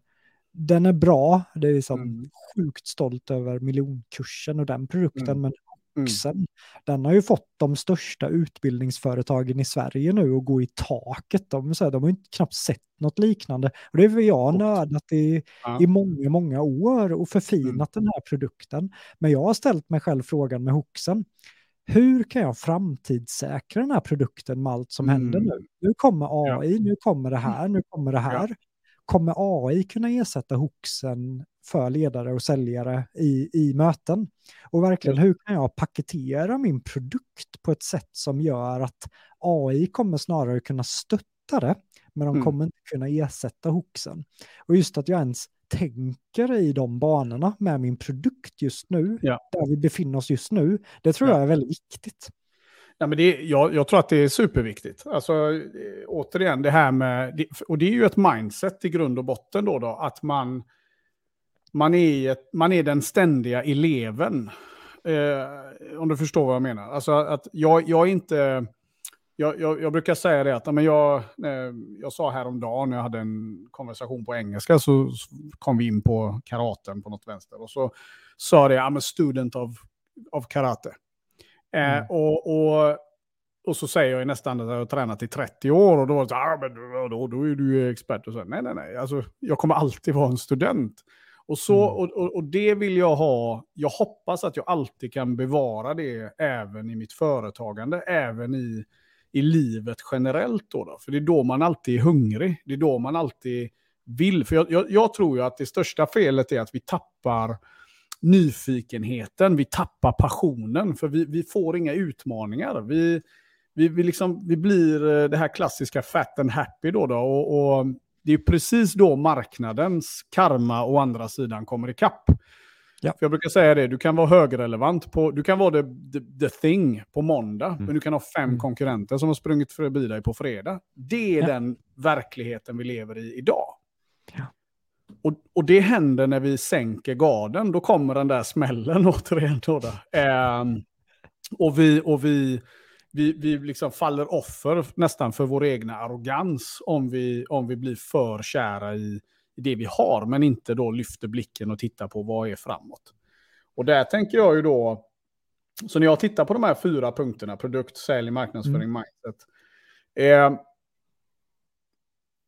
den är bra, det är liksom mm. sjukt stolt över miljonkursen och den produkten, mm. men vuxen. Mm. Den har ju fått de största utbildningsföretagen i Sverige nu att gå i taket. De, så här, de har inte knappt sett något liknande. Och det är för jag nördat i, ja. i många, många år och förfinat mm. den här produkten. Men jag har ställt mig själv frågan med Hoxen. Hur kan jag framtidssäkra den här produkten med allt som mm. händer nu? Nu kommer AI, ja. nu kommer det här, nu kommer det här. Ja. Kommer AI kunna ersätta Hoxen för ledare och säljare i, i möten. Och verkligen, hur kan jag paketera min produkt på ett sätt som gör att AI kommer snarare kunna stötta det, men de mm. kommer inte kunna ersätta hoxen. Och just att jag ens tänker i de banorna med min produkt just nu, ja. där vi befinner oss just nu, det tror ja. jag är väldigt viktigt. Ja, men det, jag, jag tror att det är superviktigt. Alltså, eh, återigen, det här med, och det är ju ett mindset i grund och botten då, då att man, man är, ett, man är den ständiga eleven. Eh, om du förstår vad jag menar. Alltså att jag, jag är inte... Jag, jag, jag, brukar säga det att men jag, eh, jag sa häromdagen när jag hade en konversation på engelska så, så kom vi in på karaten på något vänster. Och så sa det, I'm a student of, of karate. Eh, mm. och, och, och så säger jag nästan att jag har tränat i 30 år och då var det så ah, men då, då är du expert. Och så, nej, nej, nej, alltså, jag kommer alltid vara en student. Och, så, mm. och, och, och, det vill jag ha. Jag hoppas att jag alltid kan bevara det även i mitt företagande, även i, i livet generellt. Då, då För det är då man alltid är hungrig. Det är då man alltid vill. För jag, jag, jag tror ju att det största felet är att vi tappar nyfikenheten, vi tappar passionen, för vi, vi får inga utmaningar. Vi, vi, vi, liksom, vi blir eh, det här klassiska fat and happy då, då och, och det är precis då marknadens karma å andra sidan kommer ikapp. Ja. För jag brukar säga det, du kan vara högrelevant på, du kan vara the, the, the thing på måndag, mm. men du kan ha fem mm. konkurrenter som har sprungit förbi dig på fredag. Det är ja. den verkligheten vi lever i idag. Ja. Och, och det händer när vi sänker garden, då kommer den där smällen återigen. Då. Eh, och vi, och vi vi, vi liksom faller offer nästan för vår egna arrogans om vi, om vi blir för kära i, i det vi har, men inte då lyfter blicken och tittar på vad är framåt. Och där tänker jag ju då, så när jag tittar på de här fyra punkterna, produkt, sälj, marknadsföring, mm. mindset, eh,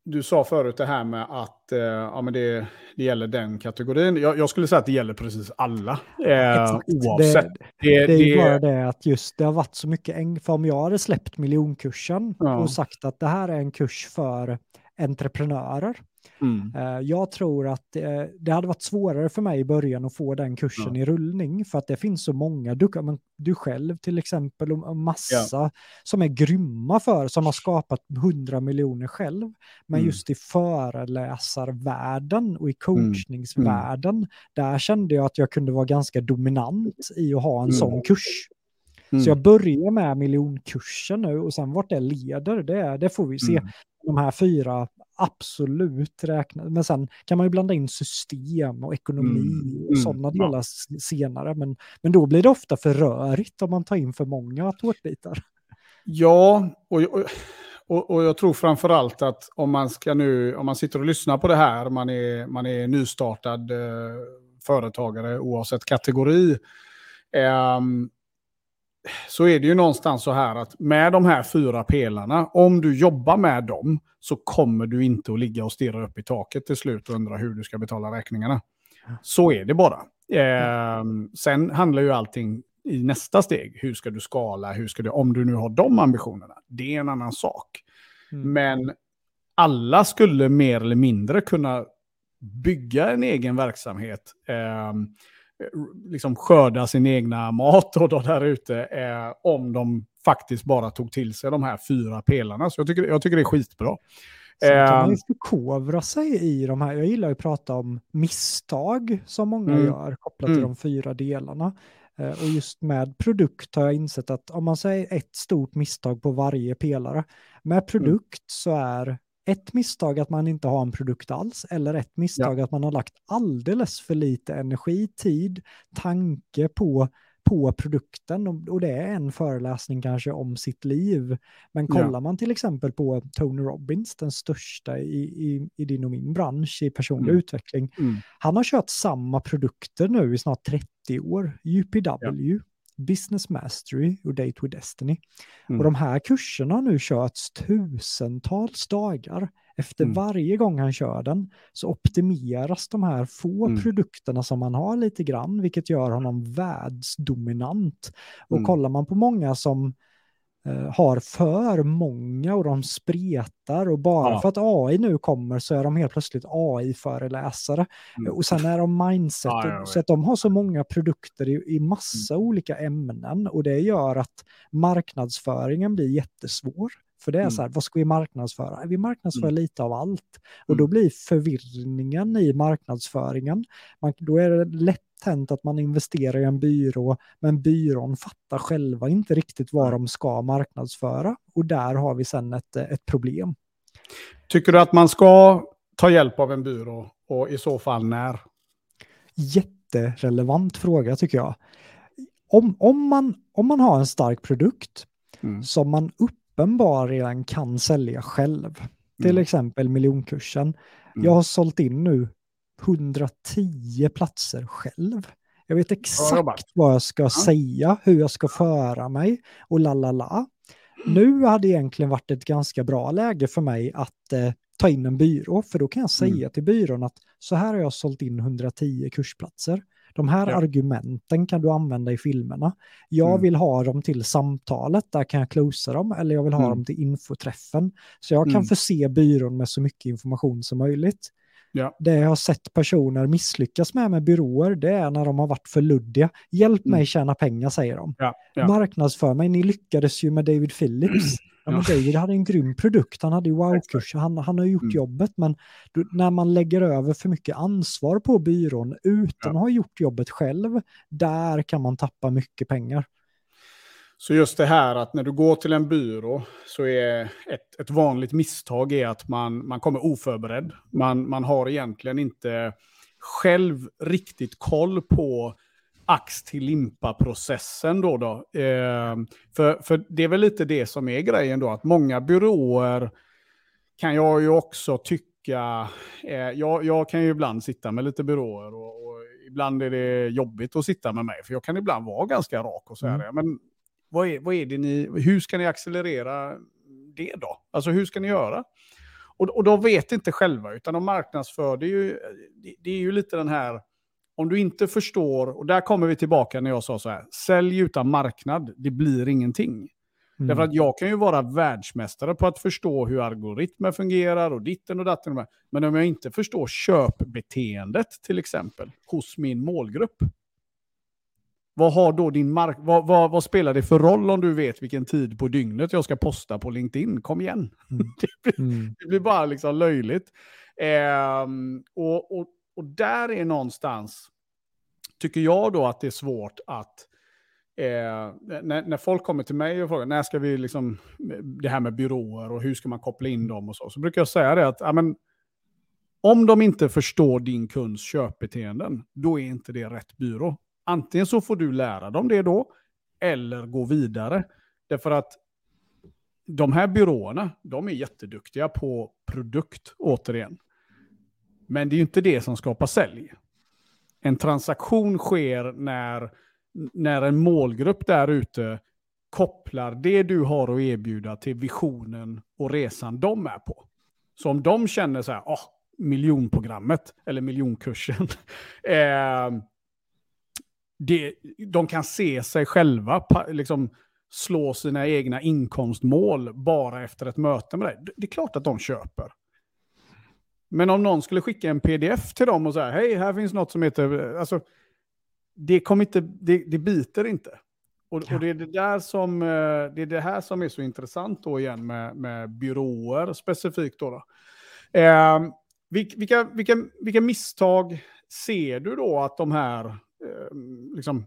du sa förut det här med att eh, ja, men det, det gäller den kategorin. Jag, jag, skulle säga att det gäller precis alla. Eh, oavsett. Det, det, det är ju bara det att just det har varit så mycket, för om jag hade släppt miljonkursen ja. och sagt att det här är en kurs för entreprenörer, Mm. Eh, jag tror att eh, det hade varit svårare för mig i början att få den kursen ja. i rullning för att det finns så många, du, du själv till exempel och massa ja. som är grymma för, som har skapat hundra miljoner själv. Men mm. just i föreläsarvärlden och i mm. coachningsvärlden, mm. där kände jag att jag kunde vara ganska dominant i att ha en mm. sån kurs. Så jag börjar med miljonkursen nu och sen vart det leder, det, det får vi se. Mm. De här fyra absolut räkna. Men sen kan man ju blanda in system och ekonomi mm. och mm. sådana mm. delar ja. senare. Men, men då blir det ofta för rörigt om man tar in för många tårtbitar. Ja, och, och, och jag tror framför allt att om man ska nu, om man sitter och lyssnar på det här, man är, man är nystartad eh, företagare oavsett kategori. Eh, så är det ju någonstans så här att med de här fyra pelarna, om du jobbar med dem så kommer du inte att ligga och stirra upp i taket till slut och undra hur du ska betala räkningarna. Så är det bara. Eh, sen handlar ju allting i nästa steg. Hur ska du skala? Hur ska du, om du nu har de ambitionerna. Det är en annan sak. Mm. Men alla skulle mer eller mindre kunna bygga en egen verksamhet. Eh, liksom skörda sin egna mat och då där ute eh, om de faktiskt bara tog till sig de här fyra pelarna. Så jag tycker, jag tycker det är skitbra. Så kan man ju ehm. förkovra sig i de här. Jag gillar att prata om misstag som många mm. gör kopplat till mm. de fyra delarna. Eh, och just med produkt har jag insett att om man säger ett stort misstag på varje pelare, med mm. produkt mm. så är ett misstag att man inte har en produkt alls eller ett misstag ja. att man har lagt alldeles för lite energi, tid, tanke på på produkten och, det är en föreläsning kanske om sitt liv. Men kollar ja. man till exempel på Tony Robbins, den största i, i, i din och min bransch i personlig mm. utveckling. Mm. Han har kört samma produkter nu i snart 30 år. UPW, ja. Business Mastery och Date with Destiny. Mm. Och de här kurserna har nu körts tusentals dagar. Efter mm. varje gång han kör den så optimeras de här få mm. produkterna som han har lite grann, vilket gör honom världsdominant. Och mm. kollar man på många som har för många och de spretar och bara ja. för att AI nu kommer så är de helt plötsligt AI-föreläsare. Mm. Och sen är de mindset, ja, så att de har så många produkter i, i massa mm. olika ämnen och det gör att marknadsföringen blir jättesvår. För det är mm. så här, vad ska vi marknadsföra? Vi marknadsför mm. lite av allt. Och då mm. blir förvirringen i marknadsföringen, man, då är det lätt hänt att man investerar i en byrå, men byrån fattar själva inte riktigt vad de ska marknadsföra. Och där har vi sen ett, ett problem. Tycker du att man ska ta hjälp av en byrå och i så fall när? Jätterelevant fråga tycker jag. Om, om, man, om man har en stark produkt mm. som man upp uppenbarligen kan sälja själv. Till mm. exempel miljonkursen. Mm. Jag har sålt in nu 110 platser själv. Jag vet exakt vad jag ska ja. säga, hur jag ska föra mig och la la la. Nu hade egentligen varit ett ganska bra läge för mig att eh, ta in en byrå, för då kan jag säga mm. till byrån att så här har jag sålt in 110 kursplatser. De här ja. argumenten kan du använda i filmerna. Jag mm. vill ha dem till samtalet, där kan jag closea dem, eller jag vill ha mm. dem till infoträffen. Så jag kan mm. förse byrån med så mycket information som möjligt. Ja. Det jag har sett personer misslyckas med med byråer, det är när de har varit för luddiga. Hjälp mig mm. tjäna pengar, säger de. Ja. Ja. Marknadsför mig, ni lyckades ju med David Phillips. Ja, men David hade en grym produkt, han hade ju wow-kurser, han, han har gjort mm. jobbet, men du, när man lägger över för mycket ansvar på byrån utan ja. att ha gjort jobbet själv, där kan man tappa mycket pengar. Så just det här att när du går till en byrå så är ett, ett vanligt misstag är att man, man kommer oförberedd. Man, man har egentligen inte själv riktigt koll på ax till limpa-processen då. då. Eh, för, för det är väl lite det som är grejen då, att många byråer kan jag ju också tycka, eh, jag, jag kan ju ibland sitta med lite byråer och, och, ibland är det jobbigt att sitta med mig, för jag kan ibland vara ganska rak och säga mm. det. Men vad är, vad är det ni, hur ska ni accelerera det då? Alltså hur ska ni göra? Och, och de vet inte själva, utan de marknadsför, det är ju, det, det är ju lite den här, om du inte förstår, och där kommer vi tillbaka när jag sa så här, sälj utan marknad, det blir ingenting. Mm. Därför att jag kan ju vara världsmästare på att förstå hur algoritmer fungerar och ditten och datten. Men om jag inte förstår köpbeteendet till exempel hos min målgrupp. Vad har då din mark vad, vad, vad, spelar det för roll om du vet vilken tid på dygnet jag ska posta på LinkedIn? Kom igen. Mm. det, blir, mm. det, blir, bara liksom löjligt. Eh, och, och, och där är någonstans, tycker jag då att det är svårt att, eh, när, när folk kommer till mig och frågar när ska vi liksom, det här med byråer och hur ska man koppla in dem och så, så brukar jag säga det att, ja, men, om de inte förstår din kunds köpbeteenden, då är inte det rätt byrå. Antingen så får du lära dem det då, eller gå vidare. Därför att de här byråerna, de är jätteduktiga på produkt, återigen. Men det är ju inte det som skapar sälj. En transaktion sker när, när en målgrupp där ute kopplar det du har att erbjuda till visionen och resan de är på. Så om de känner så här, oh, miljonprogrammet eller miljonkursen, eh, det, de kan se sig själva liksom, slå sina egna inkomstmål bara efter ett möte med dig. Det är klart att de köper. Men om någon skulle skicka en pdf till dem och säga, hej, här finns något som heter... Alltså, det, kommer inte, det, det biter inte. Och, ja. och, det, är det, där som, eh, det är det här som är så intressant då igen med, med byråer specifikt. Då, då. Eh, vilka, vilka, vilka misstag ser du då att de här eh, liksom,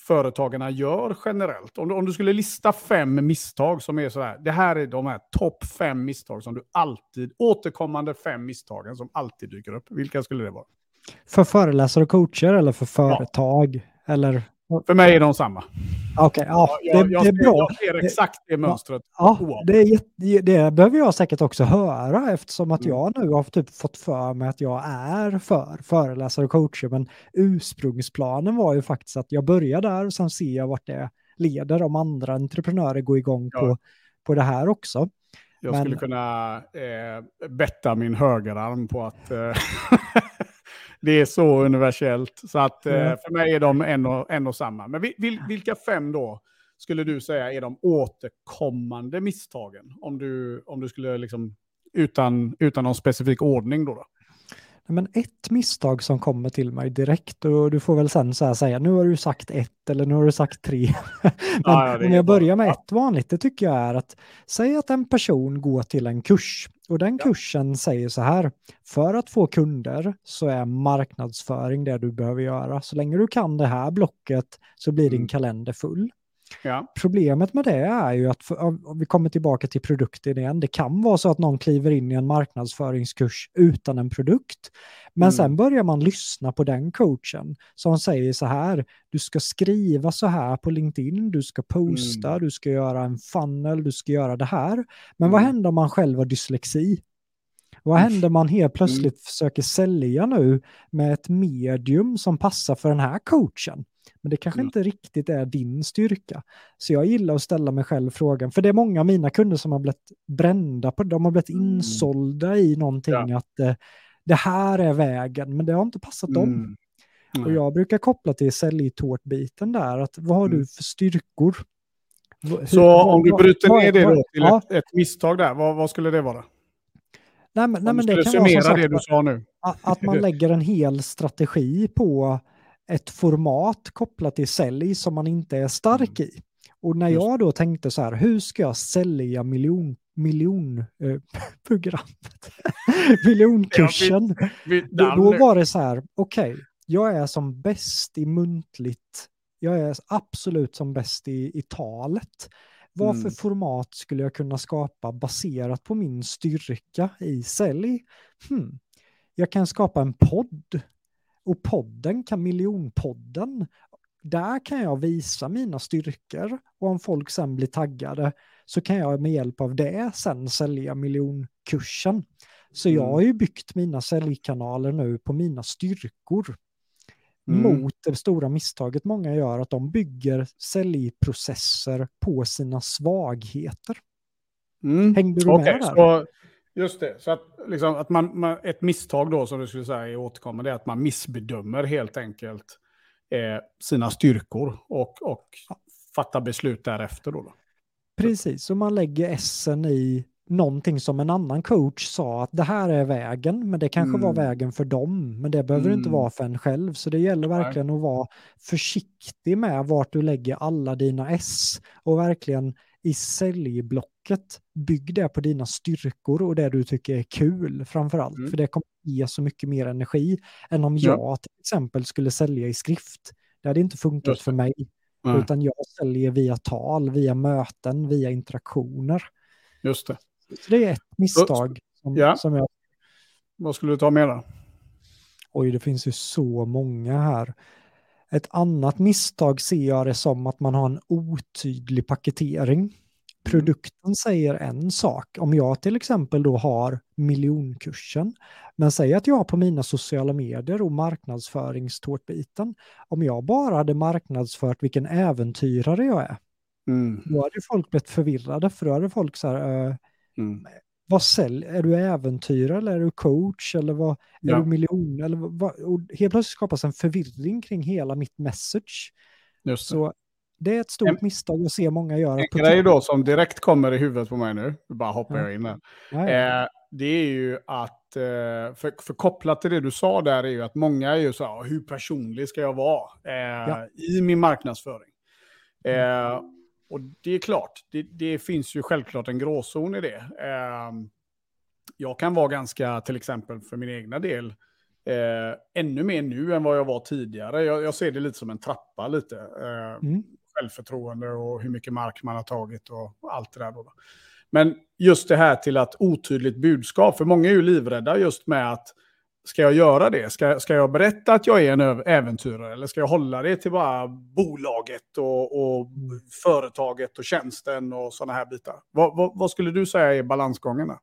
företagarna gör generellt? Om du, om du skulle lista fem misstag som är så här, det här är de här topp fem misstag som du alltid, återkommande fem misstagen som alltid dyker upp. Vilka skulle det vara? För föreläsare och coacher eller för företag? Ja. Eller för mig är de samma. Okej, okay, ja, det, jag, jag, det, är bra. Jag ser exakt det mönstret. Ja, det, det, behöver jag säkert också höra eftersom att mm. jag nu har typ fått för mig att jag är för föreläsare och coacher. Men ursprungsplanen var ju faktiskt att jag börjar där och sen ser jag vart det leder om andra entreprenörer går igång ja. på, på det här också. Jag men... skulle kunna eh, betta min högerarm på att eh, det är så universellt. Så att mm. för mig är de en och, en och samma. Men vil, vilka fem då skulle du säga är de återkommande misstagen? Om du, om du skulle liksom, utan, utan någon specifik ordning då? då? Men ett misstag som kommer till mig direkt och du får väl sen så säga nu har du sagt ett eller nu har du sagt tre. men ja, ja, om jag börjar med ett vanligt, det tycker jag är att säg att en person går till en kurs och den kursen säger så här, för att få kunder så är marknadsföring det du behöver göra. Så länge du kan det här blocket så blir din mm. kalender full. Ja. Problemet med det är ju att, om vi kommer tillbaka till produkten igen, det kan vara så att någon kliver in i en marknadsföringskurs utan en produkt. Men mm. sen börjar man lyssna på den coachen som säger så här, du ska skriva så här på LinkedIn, du ska posta, mm. du ska göra en funnel, du ska göra det här. Men mm. vad händer om man själv har dyslexi? Vad händer om man helt mm. plötsligt försöker sälja nu med ett medium som passar för den här coachen? Men det kanske mm. inte riktigt är din styrka. Så jag gillar att ställa mig själv frågan, för det är många av mina kunder som har blivit brända på de har blivit mm. insålda i någonting ja. att eh, det här är vägen, men det har inte passat mm. dem. Och jag brukar koppla till säljtårtbiten där, att vad har du mm. för styrkor? Hur, så vad, om du bryter vad, ner det då till ja. ett, ett, misstag där, vad, vad skulle det vara? Nej, men, nej, men det kan vara som sagt, det du sa nu. Att, att man lägger en hel strategi på ett format kopplat till sälj som man inte är stark mm. i. Och när jag då tänkte så här, hur ska jag sälja miljon, miljonprogrammet, eh, miljonkursen, då, då, var det så här, okej, okay, jag är som bäst i muntligt, jag är absolut som bäst i, i talet. Vad för mm. format skulle jag kunna skapa baserat på min styrka i sälj? Hmm. Jag kan skapa en podd och podden, Kameleonpodden, där kan jag visa mina styrkor och om folk sen blir taggade så kan jag med hjälp av det sen sälja miljonkursen. Så jag mm. har ju byggt mina säljkanaler nu på mina styrkor. Mm. Mot det stora misstaget många gör, att de bygger säljprocesser på sina svagheter. Mm. Hängde du okay, med där? Så Just det, så att, liksom, att man, man, ett misstag då som du skulle säga är återkommande är att man missbedömer helt enkelt eh, sina styrkor och, och fattar beslut därefter. Då, då. Precis, så man lägger essen i någonting som en annan coach sa att det här är vägen, men det kanske mm. var vägen för dem, men det behöver mm. inte vara för en själv. Så det gäller verkligen att vara försiktig med vart du lägger alla dina S och verkligen i säljblocket, bygg det på dina styrkor och det du tycker är kul framför allt. Mm. För det kommer ge så mycket mer energi än om jag ja. till exempel skulle sälja i skrift. Det hade inte funkat för mig. Mm. Utan jag säljer via tal, via möten, via interaktioner. Just det. Så det är ett misstag som, ja. som jag... Vad skulle du ta med då? Oj, det finns ju så många här. Ett annat misstag ser jag det som att man har en otydlig paketering. Produkten säger en sak. Om jag till exempel då har miljonkursen, men säg att jag på mina sociala medier och marknadsföringstårtbiten, om jag bara hade marknadsfört vilken äventyrare jag är, Mm. Då hade folk blivit förvirrade, för då hade folk så här, uh, mm. vad sälj, är du äventyrare eller är du coach eller vad, ja. är du miljon? Eller vad, och helt plötsligt skapas en förvirring kring hela mitt message. Så det är ett stort en, misstag att se många göra. En grej då som direkt kommer i huvudet på mig nu, bara hoppar ja. jag in här. Ja, ja. Eh, det är ju att, eh, för, för, kopplat till det du sa där är ju att många är ju så här, hur personlig ska jag vara eh, i min marknadsföring? Mm. Eh, och det är klart, det, det, finns ju självklart en gråzon i det. Eh, jag kan vara ganska, till exempel för min egna del, eh, ännu mer nu än vad jag var tidigare. Jag, jag ser det lite som en trappa lite. Eh, mm. Självförtroende och hur mycket mark man har tagit och allt det där. Då. Men just det här till att otydligt budskap, för många är ju livrädda just med att ska jag göra det? Ska, ska jag berätta att jag är en äventyrare eller ska jag hålla det till bara bolaget och, och företaget och tjänsten och sådana här bitar? Vad, vad, vad, skulle du säga är balansgångarna?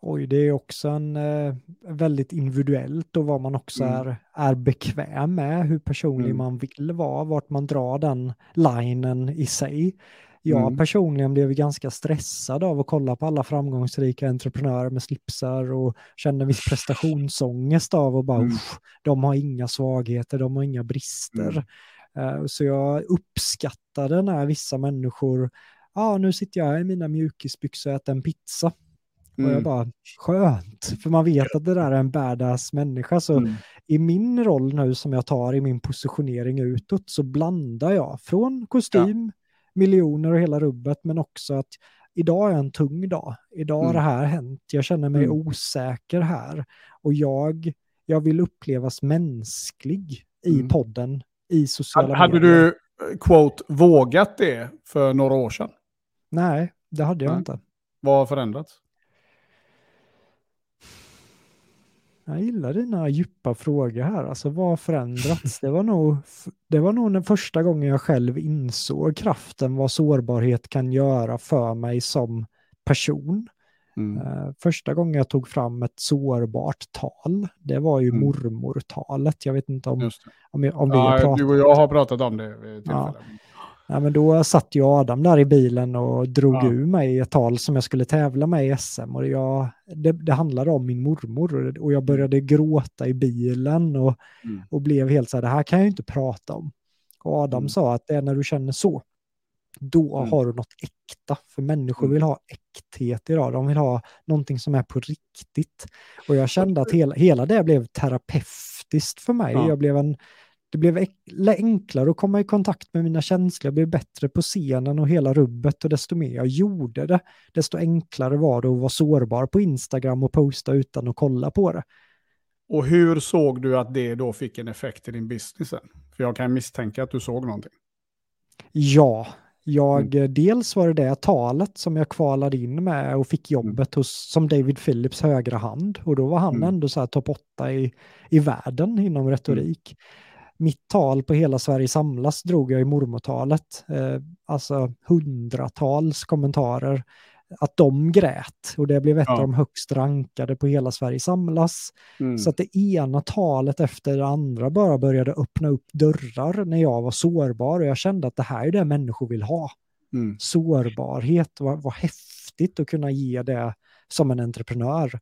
Oj, det är också en eh, väldigt individuellt och vad man också mm. är, är bekväm med, hur personlig mm. man vill vara, vart man drar den linen i sig. Jag mm. personligen blev ganska stressad av att kolla på alla framgångsrika entreprenörer med slipsar och kände en viss prestationsångest av att bara, mm. de har inga svagheter, de har inga brister. Uh, så jag uppskattade när vissa människor, ja ah, nu sitter jag i mina mjukisbyxor och äter en pizza. Mm. Och jag mm. bara, skönt, för man vet att det där är en badass människa. Så mm. i min roll nu som jag tar i min positionering utåt så blandar jag från kostym, ja miljoner och hela rubbet, men också att idag är en tung dag. Idag har mm. det här hänt. Jag känner mig mm. osäker här. Och jag, jag vill upplevas mänsklig i mm. podden, i sociala hade, medier. Hade du, eh, quote, vågat det för några år sedan? Nej, det hade jag inte. Vad har förändrats? Jag gillar dina djupa frågor här. Alltså vad har förändrats? Det var, nog, det var nog den första gången jag själv insåg kraften vad sårbarhet kan göra för mig som person. Mm. Uh, första gången jag tog fram ett sårbart tal, det var ju mm. mormortalet. Jag vet inte om, om, om vi ja, har pratat Du och jag har pratat om det Ja. Ja, men då satt ju Adam där i bilen och drog ja. ur mig ett tal som jag skulle tävla med i SM. Och jag, det, det handlade om min mormor och jag började gråta i bilen och, mm. och blev helt så här, det här kan jag inte prata om. Och Adam mm. sa att det är när du känner så, då mm. har du något äkta. För människor mm. vill ha äkthet idag. De vill ha någonting som är på riktigt. Och jag kände att hela, hela det blev terapeutiskt för mig. Ja. Jag blev en det blev enklare att komma i kontakt med mina känslor, jag blev bättre på scenen och hela rubbet och desto mer jag gjorde det, desto enklare var det att vara sårbar på Instagram och posta utan att kolla på det. Och hur såg du att det då fick en effekt i din business? För jag kan misstänka att du såg någonting. Ja, jag, mm. dels var det det talet som jag kvalade in med och fick mm. jobbet hos, som David Phillips högra hand. Och då var han mm. ändå så här topp åtta i, i världen inom retorik. Mm mitt tal på Hela Sverige samlas drog jag i mormotalet. Eh, alltså hundratals kommentarer. Att de grät och det blev ett ja. av de högst rankade på Hela Sverige samlas. Mm. Så att det ena talet efter det andra bara började öppna upp dörrar när jag var sårbar och jag kände att det här är det människor vill ha. Mm. Sårbarhet, vad, vad häftigt att kunna ge det som en entreprenör.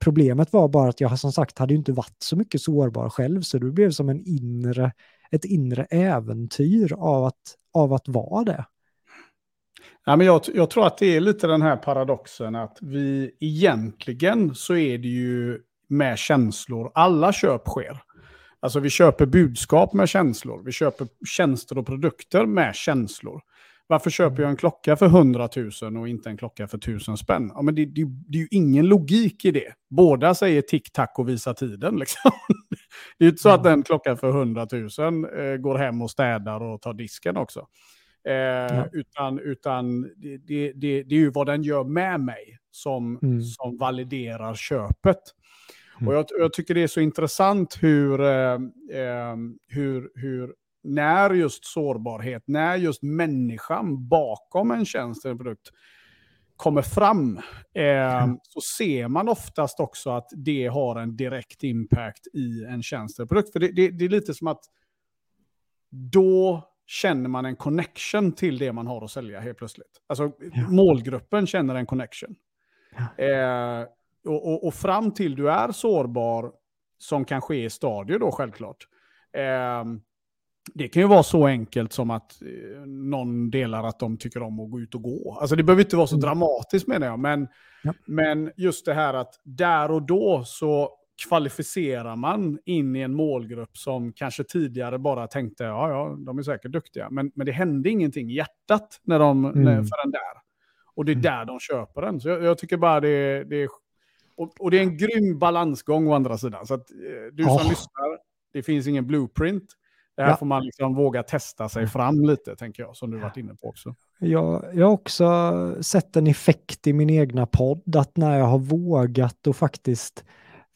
Problemet var bara att jag som sagt hade inte varit så mycket sårbar själv, så det blev som en inre, ett inre äventyr av att, av att vara det. Ja, men jag, jag tror att det är lite den här paradoxen att vi egentligen så är det ju med känslor alla köp sker. Alltså vi köper budskap med känslor, vi köper tjänster och produkter med känslor. Varför köper jag en klocka för 100 000 och inte en klocka för 1000 spänn? Ja, men det, det, det är ju ingen logik i det. Båda säger tick-tack och visa tiden. Liksom. Det är ju inte så att den klockan för 100 000 eh, går hem och städar och tar disken också. Eh, ja. Utan, utan det, det, det, det, är ju vad den gör med mig som, mm. som validerar köpet. Mm. Och jag, jag, tycker det är så intressant hur, eh, eh hur, hur när just sårbarhet, när just människan bakom en tjänst eller produkt kommer fram, eh, mm. så ser man oftast också att det har en direkt impact i en tjänst eller produkt. För det, det, det är lite som att då känner man en connection till det man har att sälja helt plötsligt. Alltså Ja. målgruppen känner en connection. Ja. Eh, och, och, och fram till du är sårbar, som kan ske i stadier då självklart. Eh, det kan ju vara så enkelt som att eh, någon delar att de tycker om att gå ut och gå. Alltså det behöver inte vara så Mm. dramatiskt menar jag, men, Ja. men just det här att där och då så kvalificerar man in i en målgrupp som kanske tidigare bara tänkte, ja ja, de är säkert duktiga, men, men det hände ingenting i hjärtat när de, Mm. när, för den där. Och det är Mm. där de köper den. Så jag, jag tycker bara det, det är... Och, och det är en grym balansgång å andra sidan. Så att eh, du som Ja. lyssnar, det finns ingen blueprint. Det här Ja. får man liksom våga testa sig fram lite, tänker jag, som du varit inne på också. Jag, jag har också sett en effekt i min egna podd, att när jag har vågat och faktiskt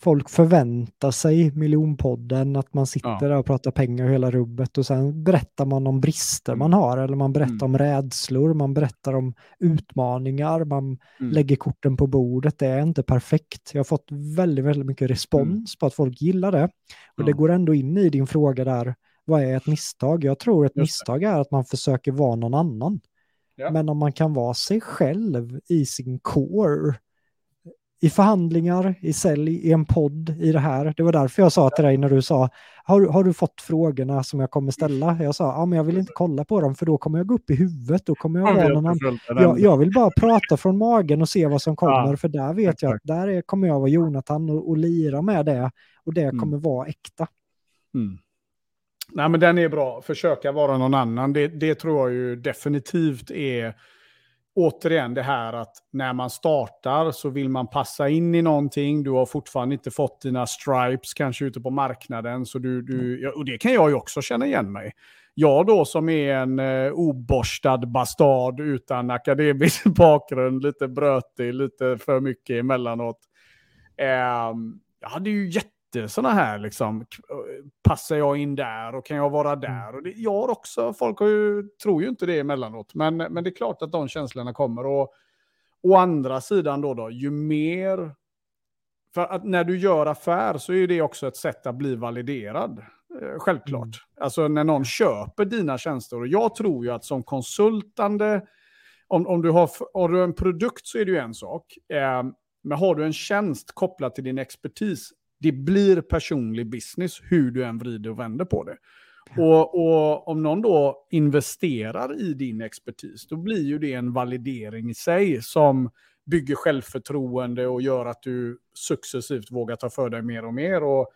folk förväntar sig miljonpodden, att man sitter Ja. där och pratar pengar och hela rubbet och sen berättar man om brister Mm. man har eller man berättar Mm. om rädslor, man berättar om utmaningar, man Mm. lägger korten på bordet. Det är inte perfekt. Jag har fått väldigt, väldigt mycket respons på att folk gillar det. Och det Ja. går ändå in i din fråga där, vad är ett misstag? Jag tror ett misstag är att man försöker vara någon annan. Ja. Men om man kan vara sig själv i sin core, i förhandlingar, i sälj, i en podd, i det här. Det var därför jag sa till dig när du sa, har, har du fått frågorna som jag kommer ställa? Jag sa, ja men jag vill inte kolla på dem för då kommer jag gå upp i huvudet, då kommer jag vara någon annan. Jag, jag vill bara prata från magen och se vad som kommer, Ja, för där vet jag att där är, kommer jag vara Jonathan och, och lira med det. Och det Mm. kommer vara äkta. Mm. Nej, men den är bra. Försöka vara någon annan. Det, det tror jag ju definitivt är återigen det här att när man startar så vill man passa in i någonting. Du har fortfarande inte fått dina stripes kanske ute på marknaden. Så du, du, ja, och det kan jag ju också känna igen mig. Jag då som är en eh, oborstad bastard utan akademisk bakgrund, lite brötig, lite för mycket emellanåt. Ehm, jag hade ju jätte sådana här liksom, k- passar jag in där och kan jag vara där? Och det, jag har också, folk har ju, tror ju inte det emellanåt, men, men det är klart att de känslorna kommer. Och å andra sidan då, då ju mer, för att när du gör affär så är det också ett sätt att bli validerad. Eh, Självklart. Mm. Alltså när någon köper dina tjänster. Och jag tror ju att som konsultande, om, om du har, har du en produkt så är det ju en sak. Eh, men har du en tjänst kopplat till din expertis, det blir personlig business hur du än vrider och vänder på det. Och, och om någon då investerar i din expertis, då blir ju det en validering i sig som bygger självförtroende och gör att du successivt vågar ta för dig mer och mer och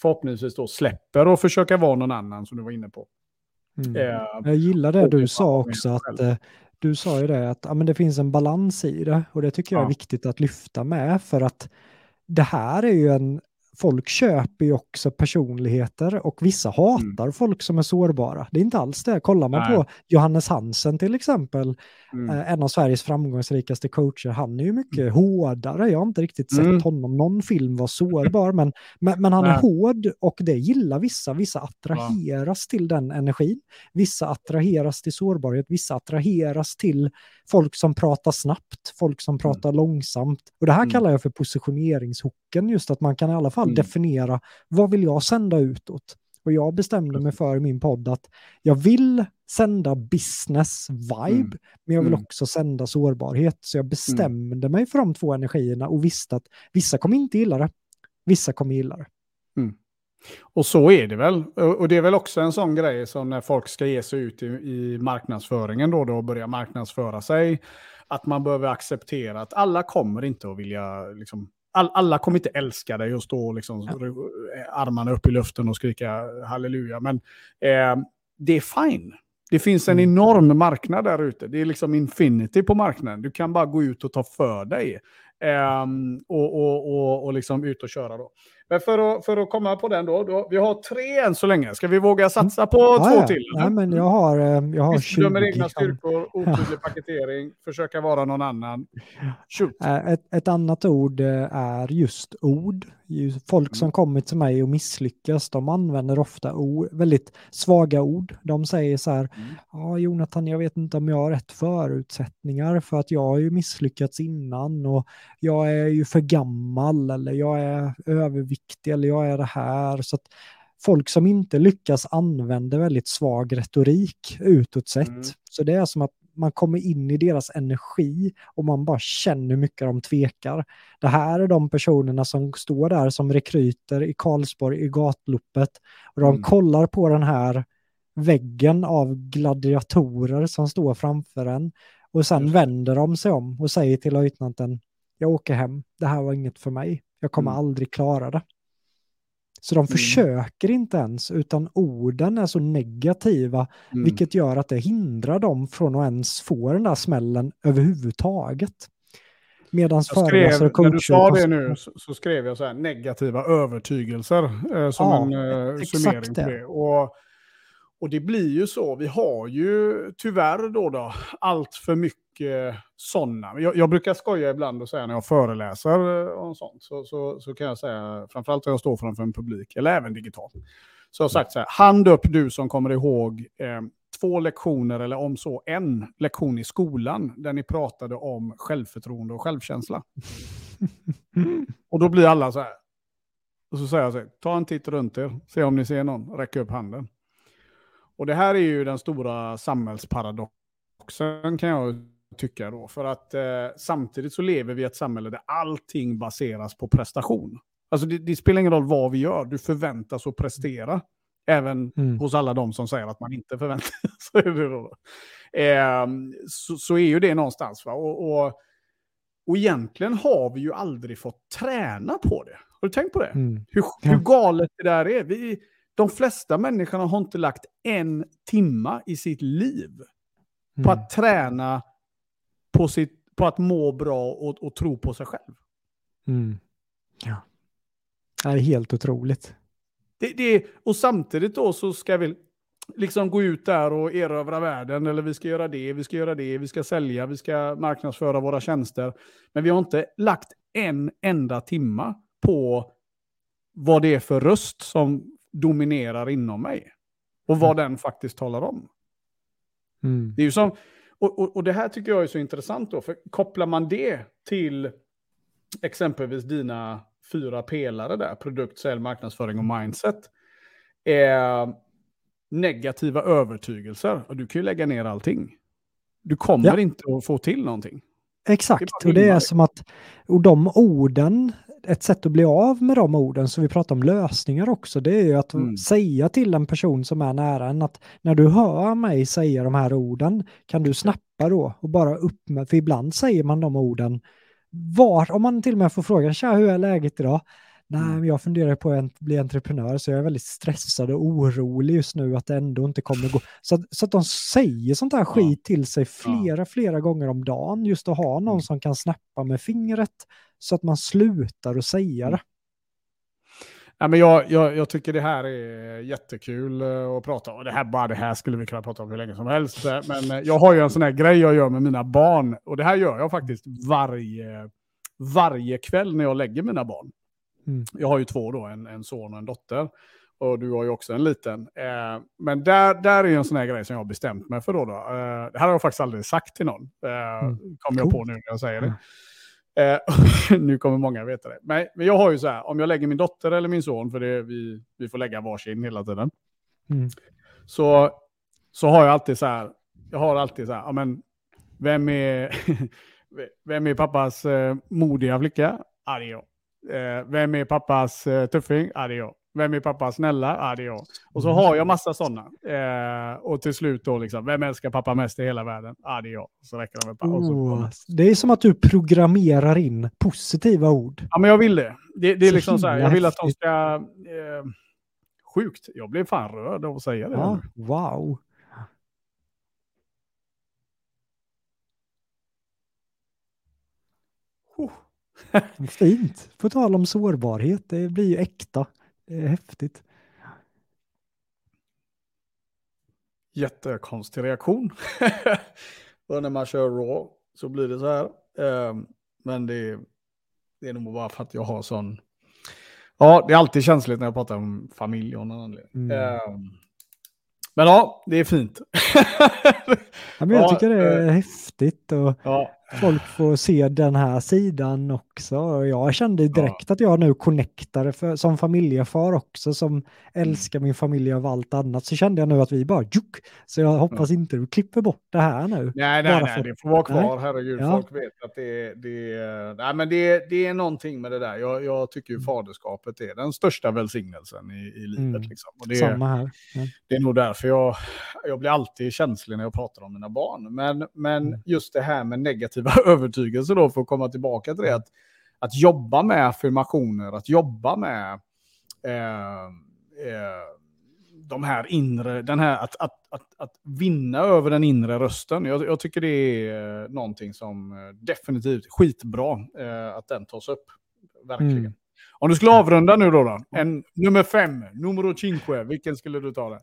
förhoppningsvis då släpper och försöka vara någon annan som du var inne på. Mm. Eh, Jag gillar det du sa också, att själv. eh, du sa ju det att ja, men det finns en balans i det och det tycker jag är Ja. viktigt att lyfta med för att det här är ju en, folk köper ju också personligheter och vissa hatar folk som är sårbara. Det är inte alls det. Kollar man Mm. Nej. på Johannes Hansen till exempel, mm, eh, en av Sveriges framgångsrikaste coacher, han är ju mycket hårdare. Jag har inte riktigt sett Mm. honom, någon film var sårbar, men, men, men han är Nej. hård och det gillar vissa. Vissa attraheras till den energin. Vissa attraheras till sårbarhet, vissa attraheras till folk som pratar snabbt, folk som pratar långsamt. Och det här Mm. kallar jag för positioneringshooken, just att man kan i alla fall Mm. definiera vad vill jag sända utåt. Och jag bestämde mig för i min podd att jag vill sända business vibe, Mm. men jag vill Mm. också sända sårbarhet. Så jag bestämde mig för de två energierna och visste att vissa kommer inte gilla det, vissa kommer gilla det. Och så är det väl. Och och det är väl också en sån grej som när folk ska ge sig ut i, i marknadsföringen då, då och börja marknadsföra sig. Att man behöver acceptera att alla kommer inte att vilja, liksom, all, alla kommer inte älska dig och stå liksom, eh, armarna upp i luften och skrika halleluja. Men eh, det är fine. Det finns en Mm. enorm marknad där ute. Det är liksom infinity på marknaden. Du kan bara gå ut och ta för dig. Ehm, och, och, och, och liksom ut och köra då. Men för att, för att komma på den då, då, vi har tre än så länge. Ska vi våga satsa på Ja, två ja. till? Nej, men jag har, eh, jag har Visst, 20. bedömer egna som- styrkor, otydlig paketering, försöka vara någon annan. Shoot. Eh, Ett, ett annat ord eh, är just ord. Folk som Mm. kommer till mig och misslyckas, de använder ofta ord, väldigt svaga ord. De säger så här, Mm. ja Jonathan, jag vet inte om jag har rätt förutsättningar för att jag har ju misslyckats innan och jag är ju för gammal eller jag är överviktig eller jag är det här. Så att folk som inte lyckas använda väldigt svag retorik utåt sett. Mm. Så det är som att man kommer in i deras energi och man bara känner hur mycket de tvekar. Det här är de personerna som står där som rekryter i Karlsborg i gatloppet och de mm. kollar på den här väggen av gladiatorer som står framför en och sen vänder de sig om och säger till löjtnanten jag åker hem, det här var inget för mig, jag kommer mm. aldrig klara det. Så de mm. försöker inte ens, utan orden är så negativa, mm. vilket gör att det hindrar dem från att ens få den där smällen överhuvudtaget. Medan föreläsare och coacher... När du sa det nu så, så, skrev jag så här negativa övertygelser eh, som ja, en eh, summering på det. Och, och det blir ju så, vi har ju tyvärr då, då allt för mycket sådana. Jag, jag, brukar skoja ibland och säga när jag föreläser eh, om sånt, så, så, så kan jag säga, framförallt när jag står framför en publik, eller även digitalt, så jag har sagt så här, hand upp du som kommer ihåg eh, två lektioner, eller om så en lektion i skolan, där ni pratade om självförtroende och självkänsla. och då blir alla så här, och så säger jag så här, ta en titt runt er, se om ni ser någon, räcka upp handen. Och det här är ju den stora samhällsparadoxen kan jag tycka då. För att eh, samtidigt så lever vi i ett samhälle där allting baseras på prestation. Alltså det, det spelar ingen roll vad vi gör, du förväntas att prestera. Även mm. hos alla de som säger att man inte förväntar sig eh, så, så, är ju det någonstans. Va? Och, och, och egentligen har vi ju aldrig fått träna på det. Har du tänkt på det? Mm. Hur, hur galet det där är. Vi, de flesta människorna har inte lagt en timma i sitt liv mm. på att träna på, sitt, på att må bra och, och tro på sig själv. Mm. Ja. Det är helt otroligt. Det, det, och samtidigt då så ska vi liksom gå ut där och erövra världen, eller vi ska göra det, vi ska göra det, vi ska sälja, vi ska marknadsföra våra tjänster. Men vi har inte lagt en enda timma på vad det är för röst som dominerar inom mig. Och vad mm. den faktiskt talar om. Mm. Det är ju som, och, och, och, det här tycker jag är så intressant då, för kopplar man det till exempelvis dina fyra pelare där, produkt, sälj, marknadsföring och mindset, är negativa övertygelser, och du kan ju lägga ner allting. Du kommer ja. inte att få till någonting. Exakt, det och det är som att och de orden ett sätt att bli av med de orden, så vi pratar om lösningar också, det är ju att mm. säga till en person som är nära en att när du hör mig säga de här orden, kan du snappa då och bara upp med, för ibland säger man de orden, var, om man till och med får frågan, tja hur är läget idag? Nej, mm. jag funderar på att bli entreprenör, så jag är väldigt stressad och orolig just nu att det ändå inte kommer gå. Så, så att de säger sånt här skit till sig flera, flera gånger om dagen, just att ha någon mm. som kan snappa med fingret så att man slutar att säga det. Ja, men jag, jag, jag, tycker det här är jättekul eh, att prata om. Det här, bara det här skulle vi kunna prata om hur länge som helst. Eh, men eh, jag har ju en sån här grej jag gör med mina barn. Och det här gör jag faktiskt varje, varje kväll när jag lägger mina barn. Mm. Jag har ju två då, en, en son och en dotter. Och du har ju också en liten. Eh, men där, där är en sån här grej som jag har bestämt mig för då. då. Eh, det här har jag faktiskt aldrig sagt till någon. Eh, mm. Kommer jag på nu när jag säger det. Eh, nu kommer många veta det. Men, men, jag har ju så här, om jag lägger min dotter eller min son, för det, vi, vi får lägga varsin hela tiden. Mm. Så, så har jag alltid så här, jag har alltid så här, men, vem är, vem är pappas eh, modiga flicka? Ja, det är jag. Eh, vem är pappas eh, tuffing? Ja, det är jag. Vem är pappa snälla? Ja, det är jag. Och så har jag massa sådana. Eh, och till slut då, liksom, vem älskar pappa mest i hela världen? Ja, det är jag. Så räcker det med pappa. Oh, det är som att du programmerar in positiva ord. Ja, men jag vill det. Det, det är så liksom så här, jag vill att de ska... Eh, sjukt, jag blev fan rörd av att säga det. Ja, wow. Fint. På tal om sårbarhet, det blir ju äkta. Det är häftigt. Jättekonstig reaktion. och när man kör Raw så blir det så här. Um, men det, det är nog bara för att jag har sån... Ja, det är alltid känsligt när jag pratar om familj av någon anledning. Mm. Um, men ja, det är fint. ja, men jag tycker det är äh, häftigt. Och, ja. Folk får se den här sidan också. Jag kände direkt ja. att jag nu connectade för, som familjefar också, som mm. älskar min familj av allt annat, så kände jag nu att vi bara juk. Så jag hoppas ja. inte du klipper bort det här nu. Nej, nej, nej, det får vara kvar, nej. herregud. Ja. Folk vet att det, det, nej, men det, det är någonting med det där. Jag, jag tycker ju mm. faderskapet är den största välsignelsen i, i livet. Mm. Liksom. Och det, Samma här. Det är nog därför jag, jag blir alltid känslig när jag pratar om mina barn. Men, men mm. just det här med negativa övertygelser då, för att komma tillbaka till det, att, att jobba med affirmationer, att jobba med eh, eh, de här inre, den här, att, att, att, att vinna över den inre rösten. Jag, jag tycker det är eh, någonting som eh, definitivt skitbra eh, att den tas upp. Verkligen. Mm. Om du skulle avrunda nu då, då en, nummer fem, numero cinque, vilken skulle du ta? Det?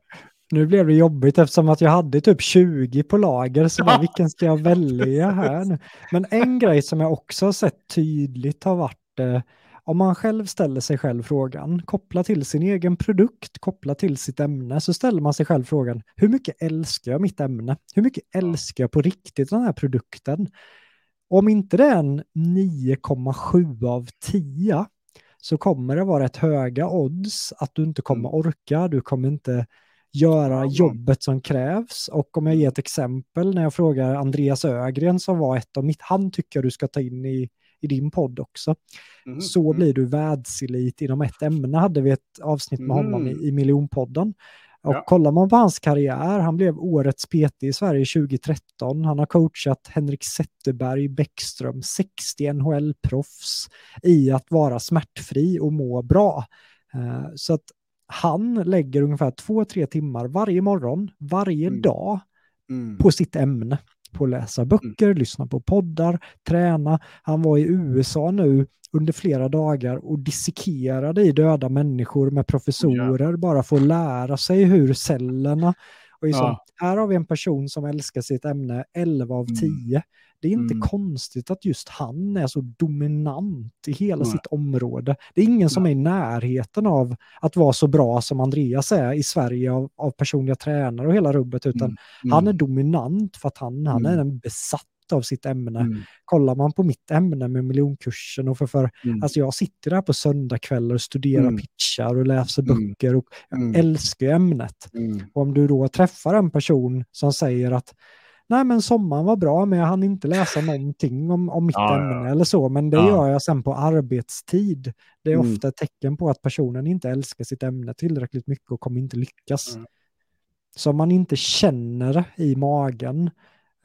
Nu blev det jobbigt eftersom att jag hade typ 20 på lager, så bara, vilken ska jag välja här nu? Men en grej som jag också har sett tydligt har varit eh, om man själv ställer sig själv frågan, koppla till sin egen produkt, koppla till sitt ämne, så ställer man sig själv frågan, hur mycket älskar jag mitt ämne? Hur mycket älskar jag på riktigt den här produkten? Om inte det är en 9,7 av 10 så kommer det vara rätt höga odds att du inte kommer mm. orka, du kommer inte göra jobbet som krävs. Och om jag ger ett exempel när jag frågar Andreas Ögren som var ett av mitt, han tycker du ska ta in i, i din podd också. Mm. Så mm. blir du världselit inom ett ämne, hade vi ett avsnitt med mm. honom i, i miljonpodden. Och ja. kollar man på hans karriär, han blev årets PT i Sverige 2013. Han har coachat Henrik Zetterberg, Bäckström, 60 NHL-proffs i att vara smärtfri och må bra. Uh, så att han lägger ungefär två, tre timmar varje morgon, varje mm. dag mm. på sitt ämne. På att läsa mm. böcker, mm. lyssna på poddar, träna. Han var i USA nu under flera dagar och dissekerade i döda människor med professorer ja. bara för att lära sig hur cellerna och liksom, ja. Här har vi en person som älskar sitt ämne 11 av 10. Det är inte mm. konstigt att just han är så dominant i hela Nej. sitt område. Det är ingen som är i närheten av att vara så bra som Andreas är i Sverige av, av personliga tränare och hela rubbet, utan mm. Mm. han är dominant för att han, han är mm. en besatt av sitt ämne. Mm. Kollar man på mitt ämne med miljonkursen och för, för mm. alltså jag sitter där på söndagkvällar och studerar mm. pitchar och läser mm. böcker och jag mm. älskar ämnet. Och om du då träffar en person som säger att nej men sommaren var bra men jag hann inte läsa någonting om, om mitt ja, ämne ja. eller så, men det ja. gör jag sen på arbetstid. Det är mm. ofta ett tecken på att personen inte älskar sitt ämne tillräckligt mycket och kommer inte lyckas. Mm. Så om man inte känner i magen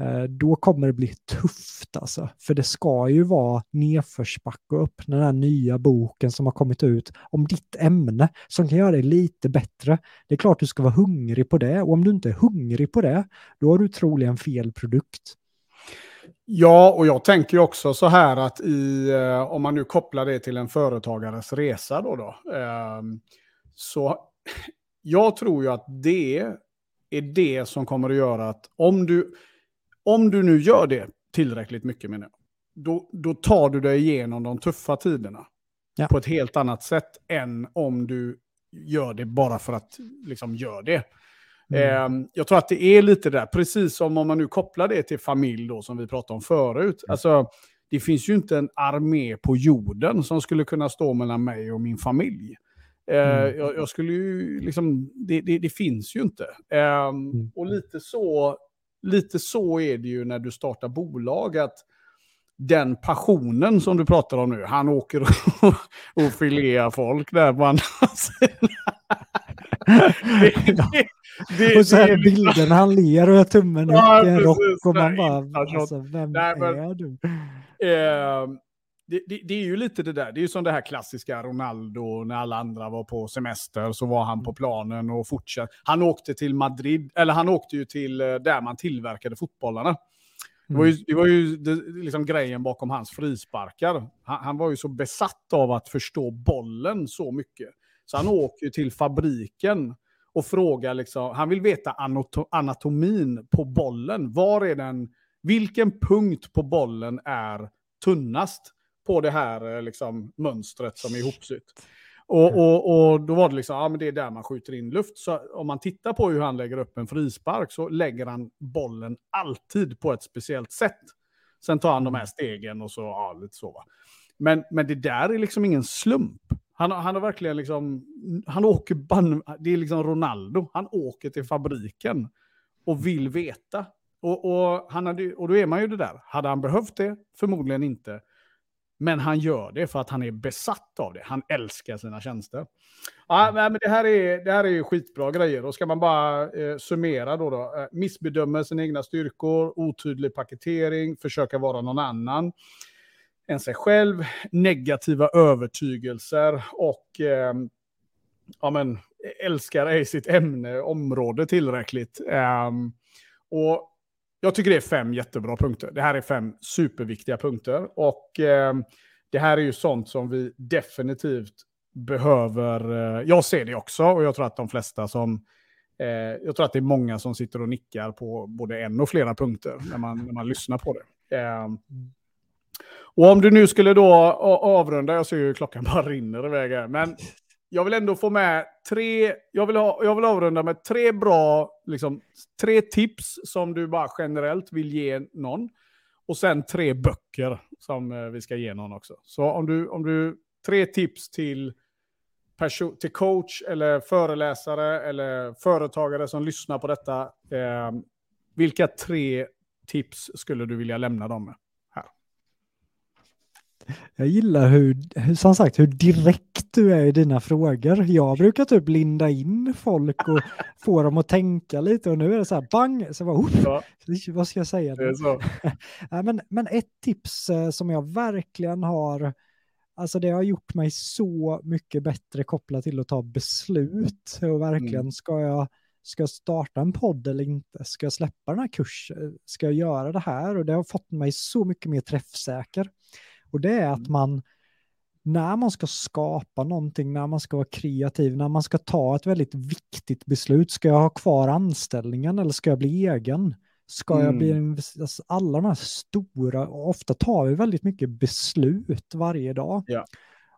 Eh, då kommer det bli tufft alltså. För det ska ju vara nedförsbacke öppna den här nya boken som har kommit ut om ditt ämne som kan göra det lite bättre. Det är klart du ska vara hungrig på det och om du inte är hungrig på det, då har du troligen fel produkt. Ja, och jag tänker också så här att i, eh, om man nu kopplar det till en företagares resa då, då ehm, så jag tror ju att det är det som kommer att göra att om du, om du nu gör det tillräckligt mycket menar jag, då, då tar du dig igenom de tuffa tiderna ja. på ett helt annat sätt än om du gör det bara för att liksom gör det. Mm. Eh, jag tror att det är lite där, precis som om man nu kopplar det till familj då, som vi pratade om förut. Mm. Alltså, det finns ju inte en armé på jorden som skulle kunna stå mellan mig och min familj. Eh, mm. jag, jag, skulle ju liksom, det, det, det finns ju inte. Eh, och lite så lite så är det ju när du startar bolag. att den passionen som du pratar om nu, han åker och, och filerar folk där på andra sidan. och så här bilden, han ler och har tummen ja, upp i en rock och man bara, alltså, vem Nej, men, är du? Eh, det, det, det, är ju lite det där, det är ju som det här klassiska Ronaldo när alla andra var på semester så var han på planen och fortsatte. Han åkte till Madrid, eller han åkte ju till eh, där man tillverkade fotbollarna. Det var ju, mm. det var ju det, liksom grejen bakom hans frisparkar. Han, han, var ju så besatt av att förstå bollen så mycket. Så han åker ju till fabriken och frågar, liksom, han vill veta anatomin på bollen. Var är den, vilken punkt på bollen är tunnast? På det här eh, liksom, mönstret som är ihopsytt. Och, mm. och, och då var det liksom, ja men det är där man skjuter in luft. Så om man tittar på hur han lägger upp en frispark så lägger han bollen alltid på ett speciellt sätt. Sen tar han de här stegen och så, ja, lite så va. Men, men det där är liksom ingen slump. Han, han har verkligen liksom, han åker, ban, det är liksom Ronaldo, han åker till fabriken och vill veta. Och, och, han hade, och då är man ju det där, hade han behövt det? Förmodligen inte. Men han gör det för att han är besatt av det. Han älskar sina tjänster. Ja, men det, här är, det här är ju skitbra grejer. Och ska man bara eh, summera då, då. Eh, missbedömer sina egna styrkor, otydlig paketering, försöka vara någon annan än sig själv, negativa övertygelser och eh, ja, men, älskar ej sitt ämne, område tillräckligt. Eh, och jag tycker det är fem jättebra punkter. Det här är fem superviktiga punkter. Och eh, det här är ju sånt som vi definitivt behöver. Eh, jag ser det också och jag tror att de flesta som eh, jag tror att det är många som sitter och nickar på både en och flera punkter när man, när man lyssnar på det. Eh, och om du nu skulle då avrunda, jag ser ju klockan bara rinner iväg här, men jag vill ändå få med tre, jag vill, ha, jag vill avrunda med tre bra, liksom, tre tips som du bara generellt vill ge någon. Och sen tre böcker som eh, vi ska ge någon också. Så om du, om du tre tips till, till coach eller föreläsare eller företagare som lyssnar på detta. Eh, vilka tre tips skulle du vilja lämna dem med? Jag gillar hur, som sagt, hur direkt du är i dina frågor. Jag brukar typ linda in folk och få dem att tänka lite och nu är det så här bang, så bara, ja. vad ska jag säga? Det men, men ett tips eh, som jag verkligen har, alltså det har gjort mig så mycket bättre kopplat till att ta beslut och verkligen mm. ska jag Ska jag starta en podd eller inte? Ska jag släppa den här kursen? Ska jag göra det här? Och det har fått mig så mycket mer träffsäker. Och det är att mm. man, när man ska skapa någonting, när man ska vara kreativ, när man ska ta ett väldigt viktigt beslut, ska jag ha kvar anställningen eller ska jag bli egen? Ska mm. jag bli mm. en, alltså alla de här stora, ofta tar vi väldigt mycket beslut varje dag. Ja.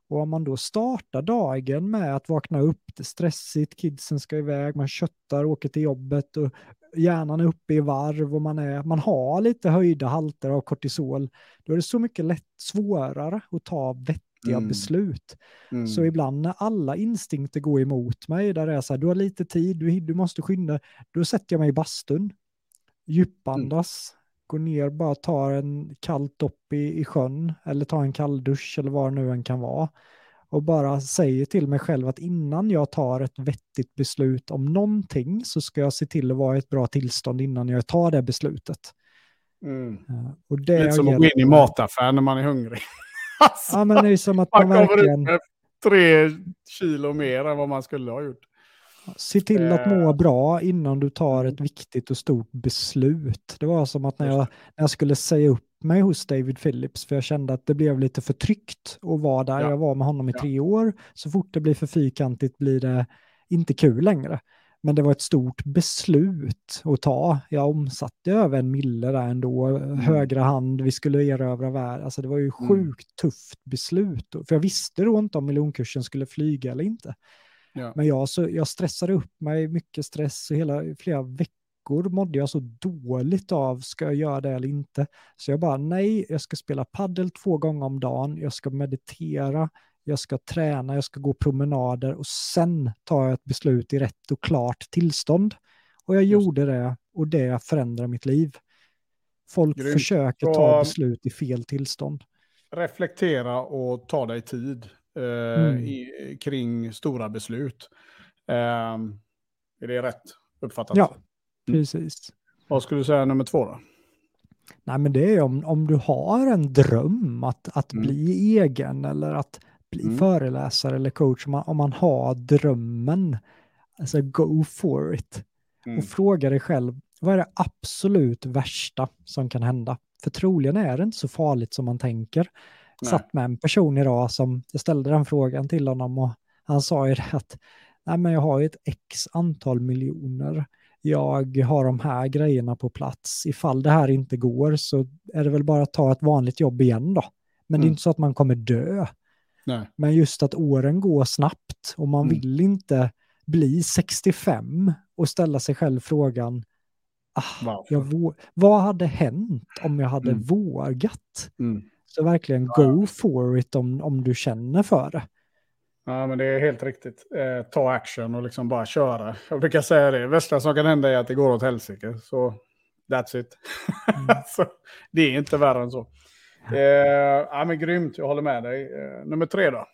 Och om man då startar dagen med att vakna upp, det är stressigt, kidsen ska iväg, man köttar, åker till jobbet och hjärnan är uppe i varv och man, är, man har lite höjda halter av kortisol, då är det så mycket lätt svårare att ta vettiga mm. beslut. Mm. Så ibland när alla instinkter går emot mig, där det är så här, du har lite tid, du, du måste skynda, då sätter jag mig i bastun, djupandas, mm. går ner, bara tar en kallt dopp i, i sjön, eller tar en kall dusch eller vad det nu än kan vara och bara säger till mig själv att innan jag tar ett vettigt beslut om någonting så ska jag se till att vara i ett bra tillstånd innan jag tar det beslutet. Mm. Och det Lite som att gå in i mataffären när man är hungrig. alltså, ja, men det är som att man, man verkligen... kommer ut tre kilo mer än vad man skulle ha gjort. Se till att må eh. bra innan du tar ett viktigt och stort beslut. Det var som att när jag, när jag skulle säga upp mig hos David Phillips för jag kände att det blev lite för tryggt att vara där. Ja. Jag var med honom i tre år. Så fort det blir för fyrkantigt blir det inte kul längre. Men det var ett stort beslut att ta. Jag omsatte över en mille där ändå. Mm. Högra hand, vi skulle erövra världen. Alltså det var ju mm. sjukt mm. tufft beslut. För jag visste då inte om miljonkursen skulle flyga eller inte. Ja. Men jag, så, jag stressade upp mig, mycket stress, och hela, flera veckor veckor mådde jag så dåligt av, ska jag göra det eller inte? Så jag bara, nej, jag ska spela paddel två gånger om dagen, jag ska meditera, jag ska träna, jag ska gå promenader och sen tar jag ett beslut i rätt och klart tillstånd. Och jag Just. gjorde det och det förändrade mitt liv. Folk Grymt. försöker ta beslut i fel tillstånd. Reflektera och ta dig tid eh, mm. i, kring stora beslut. Eh, är det rätt uppfattat? Ja, Precis. Vad skulle du säga nummer två då? Nej, men det är om, om du har en dröm att, att mm. bli egen eller att bli mm. föreläsare eller coach, om man, om man har drömmen, alltså go for it. Mm. Och fråga dig själv, vad är det absolut värsta som kan hända? För troligen är det inte så farligt som man tänker. Nej. Satt med en person idag som, jag ställde den frågan till honom och han sa ju det att nej men jag har ju ett x antal miljoner jag har de här grejerna på plats. Ifall det här inte går så är det väl bara att ta ett vanligt jobb igen då. Men mm. det är mm. inte så att man kommer dö. Nej. Men just att åren går snabbt och man mm. vill inte bli 65 och ställa sig själv frågan, ah, jag vad hade hänt om jag hade mm. vågat? Mm. Så verkligen go for it om, om du känner för det. Ja, men det är helt riktigt. Eh, ta action och liksom bara köra. Jag brukar säga det. Värsta som kan hända är att det går åt helsike. Så that's it. Mm. så, det är inte värre än så. Eh, ja, men grymt, jag håller med dig. Eh, nummer tre då?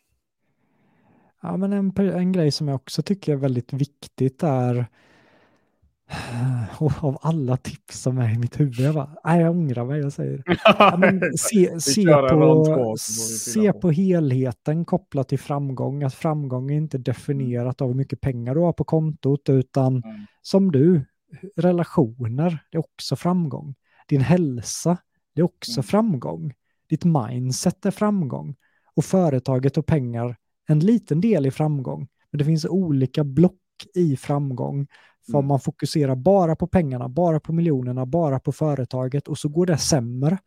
Ja, men en, en grej som jag också tycker är väldigt viktigt är och av alla tips som är i mitt huvud, jag bara, nej jag ångrar mig, jag säger ja, men se, se, på, se på helheten kopplat till framgång, att framgång är inte definierat av hur mycket pengar du har på kontot, utan mm. som du, relationer, det är också framgång. Din hälsa, det är också mm. framgång. Ditt mindset är framgång. Och företaget och pengar, en liten del i framgång. Men det finns olika block i framgång för mm. man fokuserar bara på pengarna, bara på miljonerna, bara på företaget och så går det sämre.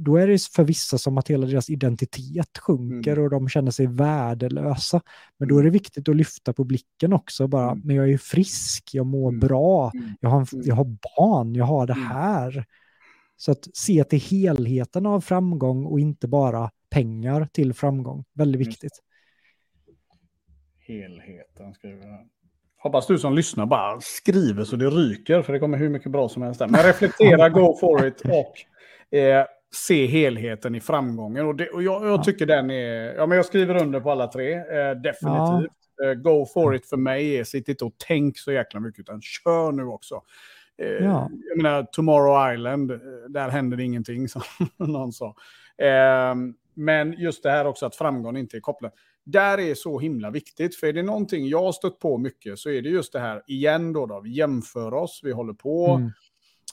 Då är det för vissa som att hela deras identitet sjunker mm. och de känner sig värdelösa. Men då är det mm. viktigt att lyfta på blicken också. Bara, mm. men jag är frisk, jag mår mm. bra, mm. jag har, jag har barn, jag har det här. Så att se till helheten av framgång och inte bara pengar till framgång. Väldigt viktigt. Helheten skriver jag. Hoppas du som lyssnar bara skriver så det ryker, för det kommer hur mycket bra som helst där. Men reflektera, go for it och eh, se helheten i framgången. Och, det, och jag, jag, tycker den är... Ja, men jag skriver under på alla tre, eh, definitivt. Ja. Eh, go for it för mig är sitt inte och tänk så jäkla mycket, utan kör nu också. Eh, ja. Jag menar, Tomorrow Island, eh, där händer det ingenting, som någon sa. Eh, men just det här också att framgång inte är kopplat där är så himla viktigt. För är det någonting jag har stött på mycket så är det just det här igen då, då vi jämför oss, vi håller på. Mm.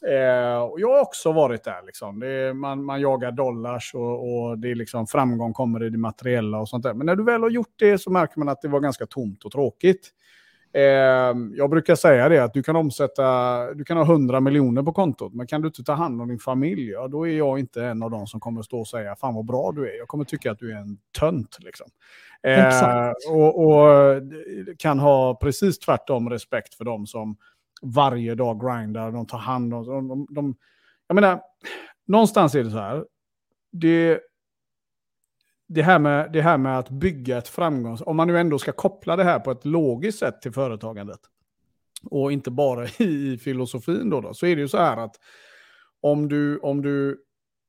Eh, och jag har också varit där. Liksom. Är, man, man jagar dollars och, och, det är liksom framgång kommer i det materiella och sånt där. Men när du väl har gjort det så märker man att det var ganska tomt och tråkigt. Eh, jag brukar säga det att du kan omsätta, du kan ha 100 miljoner på kontot, men kan du inte ta hand om din familj, ja, då är jag inte en av dem som kommer stå och säga fan vad bra du är. Jag kommer tycka att du är en tönt. Liksom. Eh, och, och, kan ha precis tvärtom respekt för dem som varje dag grindar, de tar hand om... De, de, de, jag menar, någonstans är det så här. Det, det, här med, det här med att bygga ett framgångs... Om man nu ändå ska koppla det här på ett logiskt sätt till företagandet och inte bara i filosofin då, då så är det ju så här att om du, om du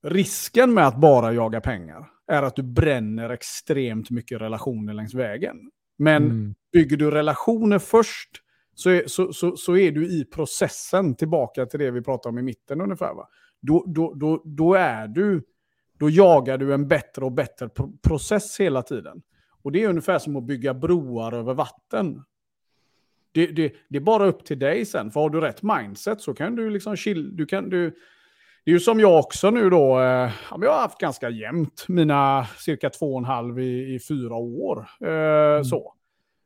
risken med att bara jaga pengar är att du bränner extremt mycket relationer längs vägen. Men mm. bygger du relationer först så är, så, så, så är du i processen tillbaka till det vi pratade om i mitten ungefär. Va? Då, då, då, då, är du, då jagar du en bättre och bättre process hela tiden. Och det är ungefär som att bygga broar över vatten. Det, det, det, är bara upp till dig sen. För har du rätt mindset så kan du liksom chill, du kan, du, det är ju som jag också nu då, eh, jag har haft ganska jämnt mina cirka två och en halv i, i fyra år. Eh, mm. så.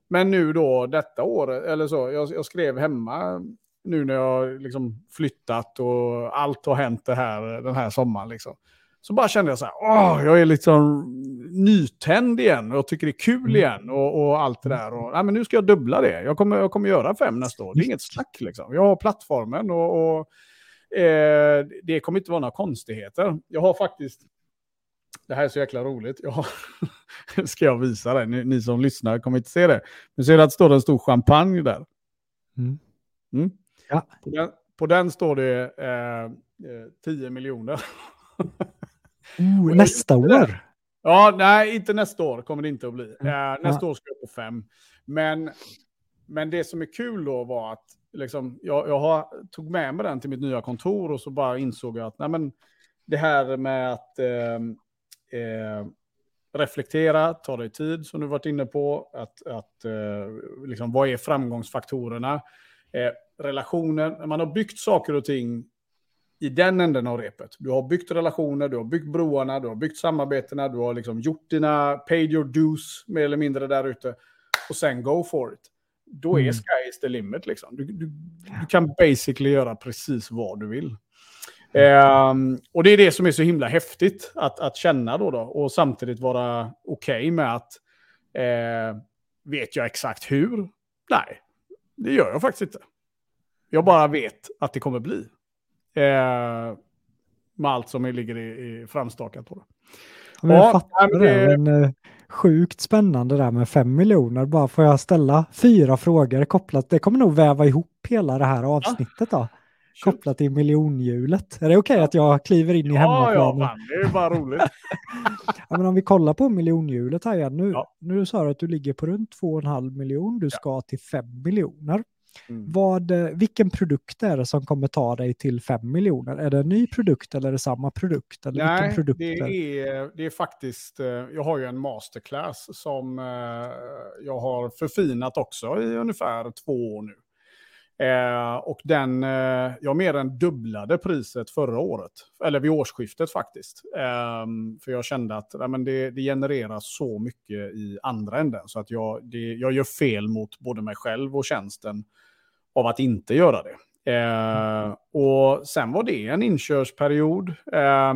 Men nu då detta år, eller så, jag, jag, skrev hemma nu när jag liksom flyttat och allt har hänt det här, den här sommaren. Liksom. Så bara kände jag så här, åh, jag är liksom nytänd igen och jag tycker det är kul mm. igen och, och allt det där. Och, nej, men nu ska jag dubbla det. Jag kommer, jag kommer göra fem nästa år. Det är inget snack liksom. Jag har plattformen och, och Eh, det kommer inte vara några konstigheter. Jag har faktiskt, det här är så jäkla roligt, jag har, ska jag visa det, ni, ni, som lyssnar kommer inte se det. Men ser du att det står en stor champagne där? Mm. Mm. Ja. På, den, på, den, står det eh, 10 eh, miljoner. oh, nästa år? Ja, nej, inte nästa år kommer det inte att bli. Mm. Eh, nästa ja. år ska jag på fem. Men, men det som är kul då var att liksom, jag, jag har, tog med mig den till mitt nya kontor och så bara insåg jag att nej, men, det här med att eh, eh, reflektera, ta dig tid som du varit inne på, att, att eh, liksom, vad är framgångsfaktorerna? Eh, relationer, när man har byggt saker och ting i den änden av repet. Du har byggt relationer, du har byggt broarna, du har byggt samarbetena, du har liksom gjort dina paid your dues mer eller mindre där ute. Och sen go for it då är mm. sky is the limit. Liksom. Du, du, du, kan basically göra precis vad du vill. Um, och det är det som är så himla häftigt att, att känna då, då och samtidigt vara okej okay med att eh, vet jag exakt hur? Nej, det gör jag faktiskt inte. Jag bara vet att det kommer bli. Eh, med allt som ligger i, i framstakat på det. Men jag fattar det, men eh, sjukt spännande där med fem miljoner. Bara får jag ställa fyra frågor kopplat, det kommer nog väva ihop hela det här avsnittet då. Kopplat till miljonhjulet. Är det okej okay att jag kliver in i ja, hemmaplanen? Ja, det är bara roligt. ja, men om vi kollar på miljonhjulet här igen. Nu, ja. nu sa du att du ligger på runt 2,5 miljoner. Du ska till 5 miljoner. Mm. Vad, eh, vilken produkt är det som kommer ta dig till 5 miljoner? Är det en ny produkt eller är det samma produkt? Eller Nej, produkt det, är, det är faktiskt, eh, jag har ju en masterclass som eh, jag har förfinat också i ungefär två år nu. Eh, och den, eh, jag mer än dubblade priset förra året, eller vid årsskiftet faktiskt. Eh, för jag kände att nej, men det, det genererar så mycket i andra änden, så att jag, det, jag gör fel mot både mig själv och tjänsten av att inte göra det. Eh, och sen var det en inkörsperiod. Eh,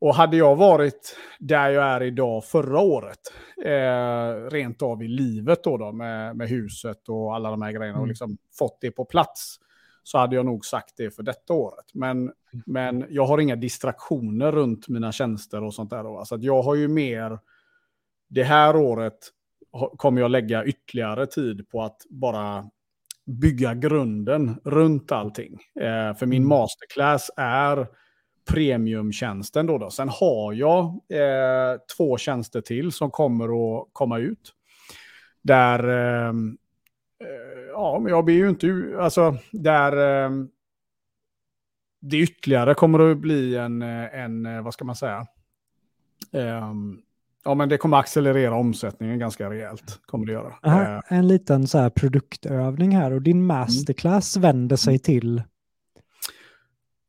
och hade jag varit där jag är idag förra året, eh, rent av i livet då, då med, med huset och alla de här grejerna mm. och liksom fått det på plats, så hade jag nog sagt det för detta året. Men, men jag har inga distraktioner runt mina tjänster och sånt där. Då. Så att jag har ju mer, det här året kommer jag lägga ytterligare tid på att bara bygga grunden runt allting. Eh, för min mm. masterclass är premiumtjänsten. Då, då. Sen har jag eh, två tjänster till som kommer att komma ut. Där, eh, eh ja, men jag blir ju inte, alltså där eh, det ytterligare kommer att bli en, en eh, vad ska man säga, ehm, Ja, men det kommer accelerera omsättningen ganska rejält. Kommer det göra. Aha, eh, en liten så här produktövning här och din mm. masterclass mm. vänder sig till?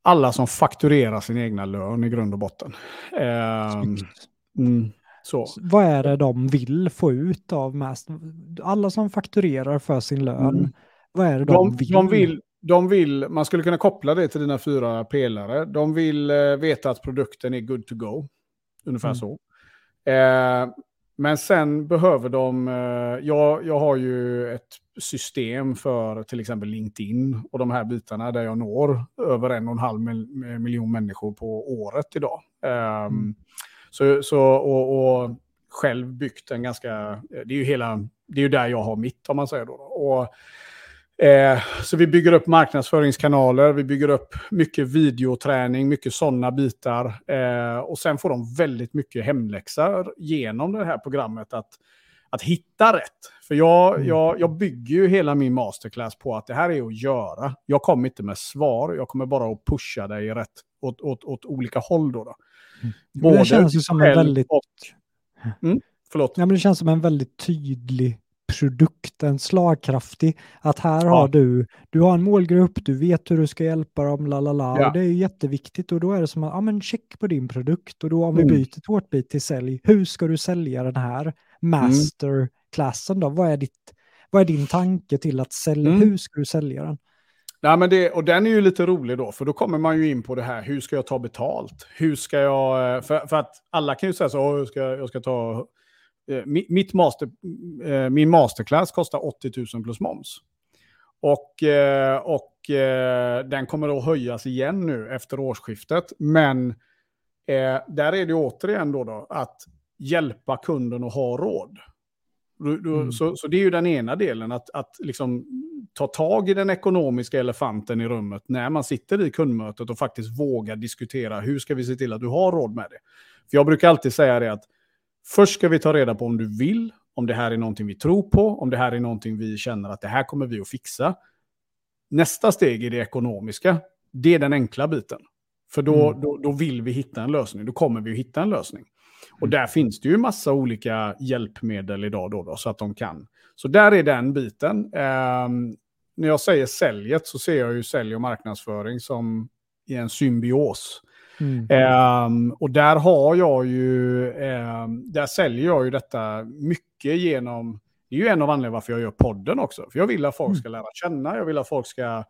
Alla som fakturerar sin egna lön i grund och botten. Eh, mm, så. Vad är det de vill få ut av master? Alla som fakturerar för sin lön, mm. vad är det de, de vill? De vill de vill, man skulle kunna koppla det till dina fyra pelare. De vill eh, veta att produkten är good to go. Ungefär mm. så. Eh, men sen behöver de, eh, jag, jag har ju ett system för till exempel LinkedIn och de här bitarna där jag når över en och en halv miljon människor på året idag. Eh, mm. så, så, och, och själv byggt en ganska, det är ju hela, det är ju där jag har mitt om man säger då. Och Eh, så vi bygger upp marknadsföringskanaler, vi bygger upp mycket videoträning, mycket sådana bitar. Eh, och sen får de väldigt mycket hemläxor genom det här programmet att, att hitta rätt. För jag, mm. jag, jag bygger ju hela min masterclass på att det här är att göra. Jag kommer inte med svar, jag kommer bara att pusha dig rätt åt, åt, åt olika håll. Då, då. Mm. Både det känns ju som en väldigt... Och, mm, förlåt. Ja, men det känns som en väldigt tydlig produkten slagkraftig. Att här ja. har du, du har en målgrupp, du vet hur du ska hjälpa dem, la la la. Det är jätteviktigt och då är det som att, ja men check på din produkt och då om vi mm. byter tårtbit till sälj, hur ska du sälja den här masterklassen då? Vad är, ditt, vad är din tanke till att sälja, mm. hur ska du sälja den? Nej, men det, och den är ju lite rolig då, för då kommer man ju in på det här, hur ska jag ta betalt? Hur ska jag, eh, för, för att alla kan ju säga så, jag ska, jag ska ta mitt master, eh, min masterclass kostar 80 000 plus moms. Och, eh, och den kommer att höjas igen nu efter årsskiftet. Men där är det återigen då, då att hjälpa kunden att ha råd. Mm. Så, så, det är ju den ena delen, att, att liksom ta tag i den ekonomiska elefanten i rummet när man sitter i kundmötet och faktiskt våga diskutera hur ska vi se till att du har råd med det. För jag brukar alltid säga det att Först ska vi ta reda på om du vill, om det här är någonting vi tror på, om det här är någonting vi känner att det här kommer vi att fixa. Nästa steg är det ekonomiska. Det är den enkla biten. För då, mm. då, då, vill vi hitta en lösning, då kommer vi att hitta en lösning. Och mm. där finns det ju massa olika hjälpmedel idag då, då så att de kan. Så där är den biten. Um, när jag säger säljet så ser jag ju sälj och marknadsföring som i en symbios. Mm. Um, och där har jag ju, um, där säljer jag ju detta mycket genom, det är ju en av anledningarna varför jag gör podden också. För jag vill att folk mm. ska lära känna, jag vill att folk ska mm.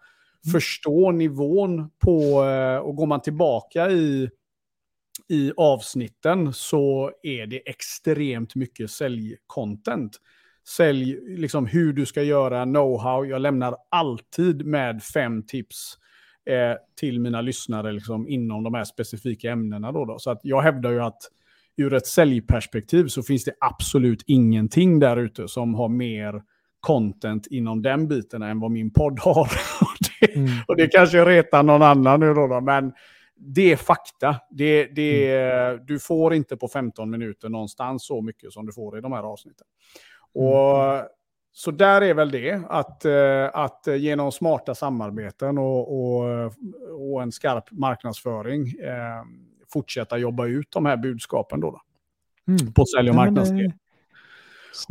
förstå nivån på, uh, och går man tillbaka i, i avsnitten så är det extremt mycket säljcontent. Sälj, liksom hur du ska göra, know-how. Jag lämnar alltid med fem tips eh, till mina lyssnare liksom, inom de här specifika ämnena. Då, då. Så att jag hävdar ju att ur ett säljperspektiv så finns det absolut ingenting där ute som har mer content inom den biten än vad min podd har. och, det, mm. och det kanske retar någon annan nu då, då men det är fakta. Det, det, mm. Du får inte på 15 minuter någonstans så mycket som du får i de här avsnitten. Och, mm. Så där är väl det, att, eh, att genom smarta samarbeten och, och, och en skarp marknadsföring eh, fortsätta jobba ut de här budskapen då. då mm. På sälj och marknadsdel.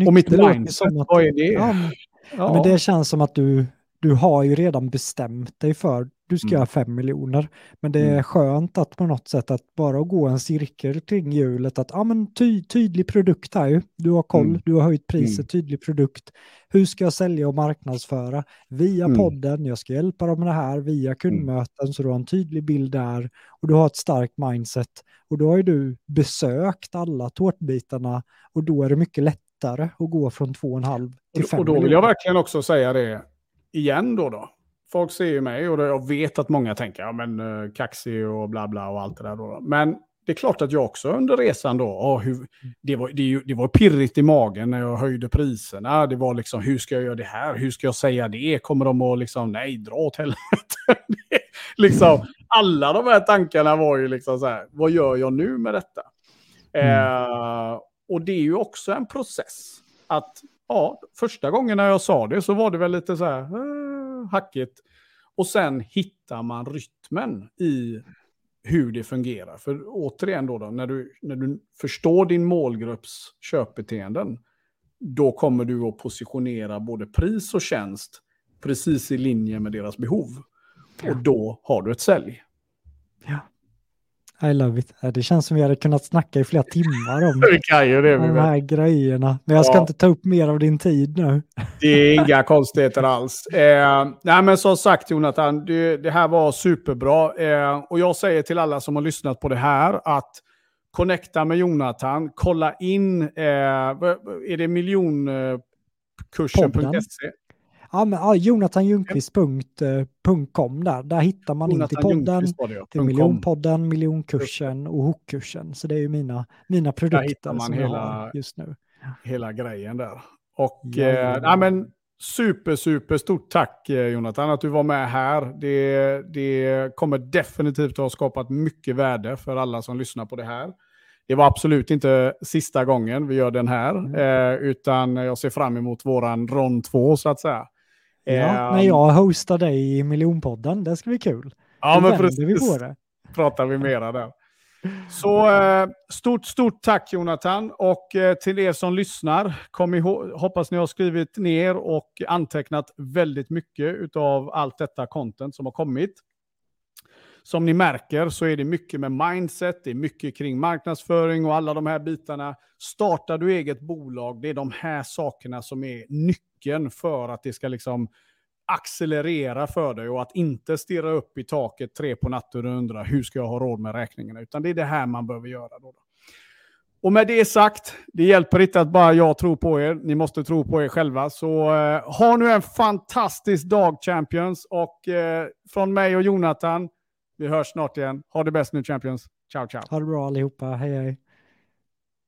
Och mitt mindset, vad är det? Ja, men, ja. men det känns som att du, du har ju redan bestämt dig för du ska mm. göra fem miljoner. Men det är mm. skönt att på något sätt att bara gå en cirkel kring hjulet att ja men ty, tydlig produkt här ju. Du har koll, mm. du har höjt priset, mm. tydlig produkt. Hur ska jag sälja och marknadsföra? Via mm. podden, jag ska hjälpa dem med det här, via mm. kundmöten så du har en tydlig bild där och du har ett starkt mindset. Och då har ju du besökt alla tårtbitarna och då är det mycket lättare att gå från två och en halv till fem Och då vill jag verkligen också säga det igen då då folk ser ju mig och jag vet att många tänker, ja men uh, kaxig och bla bla och allt det där. Då. Men det är klart att jag också under resan då, oh, hur, det, var, det, det, var pirrigt i magen när jag höjde priserna. Det var liksom, hur ska jag göra det här? Hur ska jag säga det? Kommer de att liksom, nej, dra åt helvete. liksom, alla de här tankarna var ju liksom så här, vad gör jag nu med detta? Mm. Eh, och det är ju också en process. Att, ja, första gången när jag sa det så var det väl lite så här, eh, hackigt. Och sen hittar man rytmen i hur det fungerar. För återigen då, då när, du, när du förstår din målgrupps köpbeteenden, då kommer du att positionera både pris och tjänst precis i linje med deras behov. Och då har du ett sälj. Ja. I love it. Det känns som vi hade kunnat snacka i flera timmar om det, de här grejerna. Men jag ska ja. inte ta upp mer av din tid nu. Det är inga konstigheter alls. Eh, nej, men som sagt Jonathan, det, det här var superbra. Eh, och jag säger till alla som har lyssnat på det här att connecta med Jonathan, kolla in, eh, är det miljonkursen.se? Ja, men, ja, jonathanljungqvist.com där. Där hittar man Jonathan in till podden, det, till miljonpodden, miljonkursen och hookkursen. Så det är ju mina, mina produkter man som hela, jag har just nu. Hela grejen där. Och ja, eh, ja, men, super, super stort tack eh, Jonathan att du var med här. Det, det kommer definitivt att ha skapat mycket värde för alla som lyssnar på det här. Det var absolut inte sista gången vi gör den här, mm. eh, utan jag ser fram emot våran rond 2 så att säga. Ja, när jag hostar dig i miljonpodden, det ska bli kul. Ja, Då men precis. Vi på det. pratar vi mera där. Så eh, stort, stort tack Jonathan och eh, till er som lyssnar, kom ihåg, hoppas ni har skrivit ner och antecknat väldigt mycket av allt detta content som har kommit. Som ni märker så är det mycket med mindset, det är mycket kring marknadsföring och alla de här bitarna. Startar du eget bolag, det är de här sakerna som är nyckeln för att det ska liksom accelerera för dig och att inte stirra upp i taket tre på natten och undra hur ska jag ha råd med räkningarna. Utan det är det här man behöver göra. Då. Och med det sagt, det hjälper inte att bara jag tror på er. Ni måste tro på er själva. Så eh, ha nu en fantastisk dag Champions. Och eh, från mig och Jonathan, vi hörs snart igen. Ha det bäst nu Champions. Ciao, ciao. Ha det bra allihopa. Hej, hej.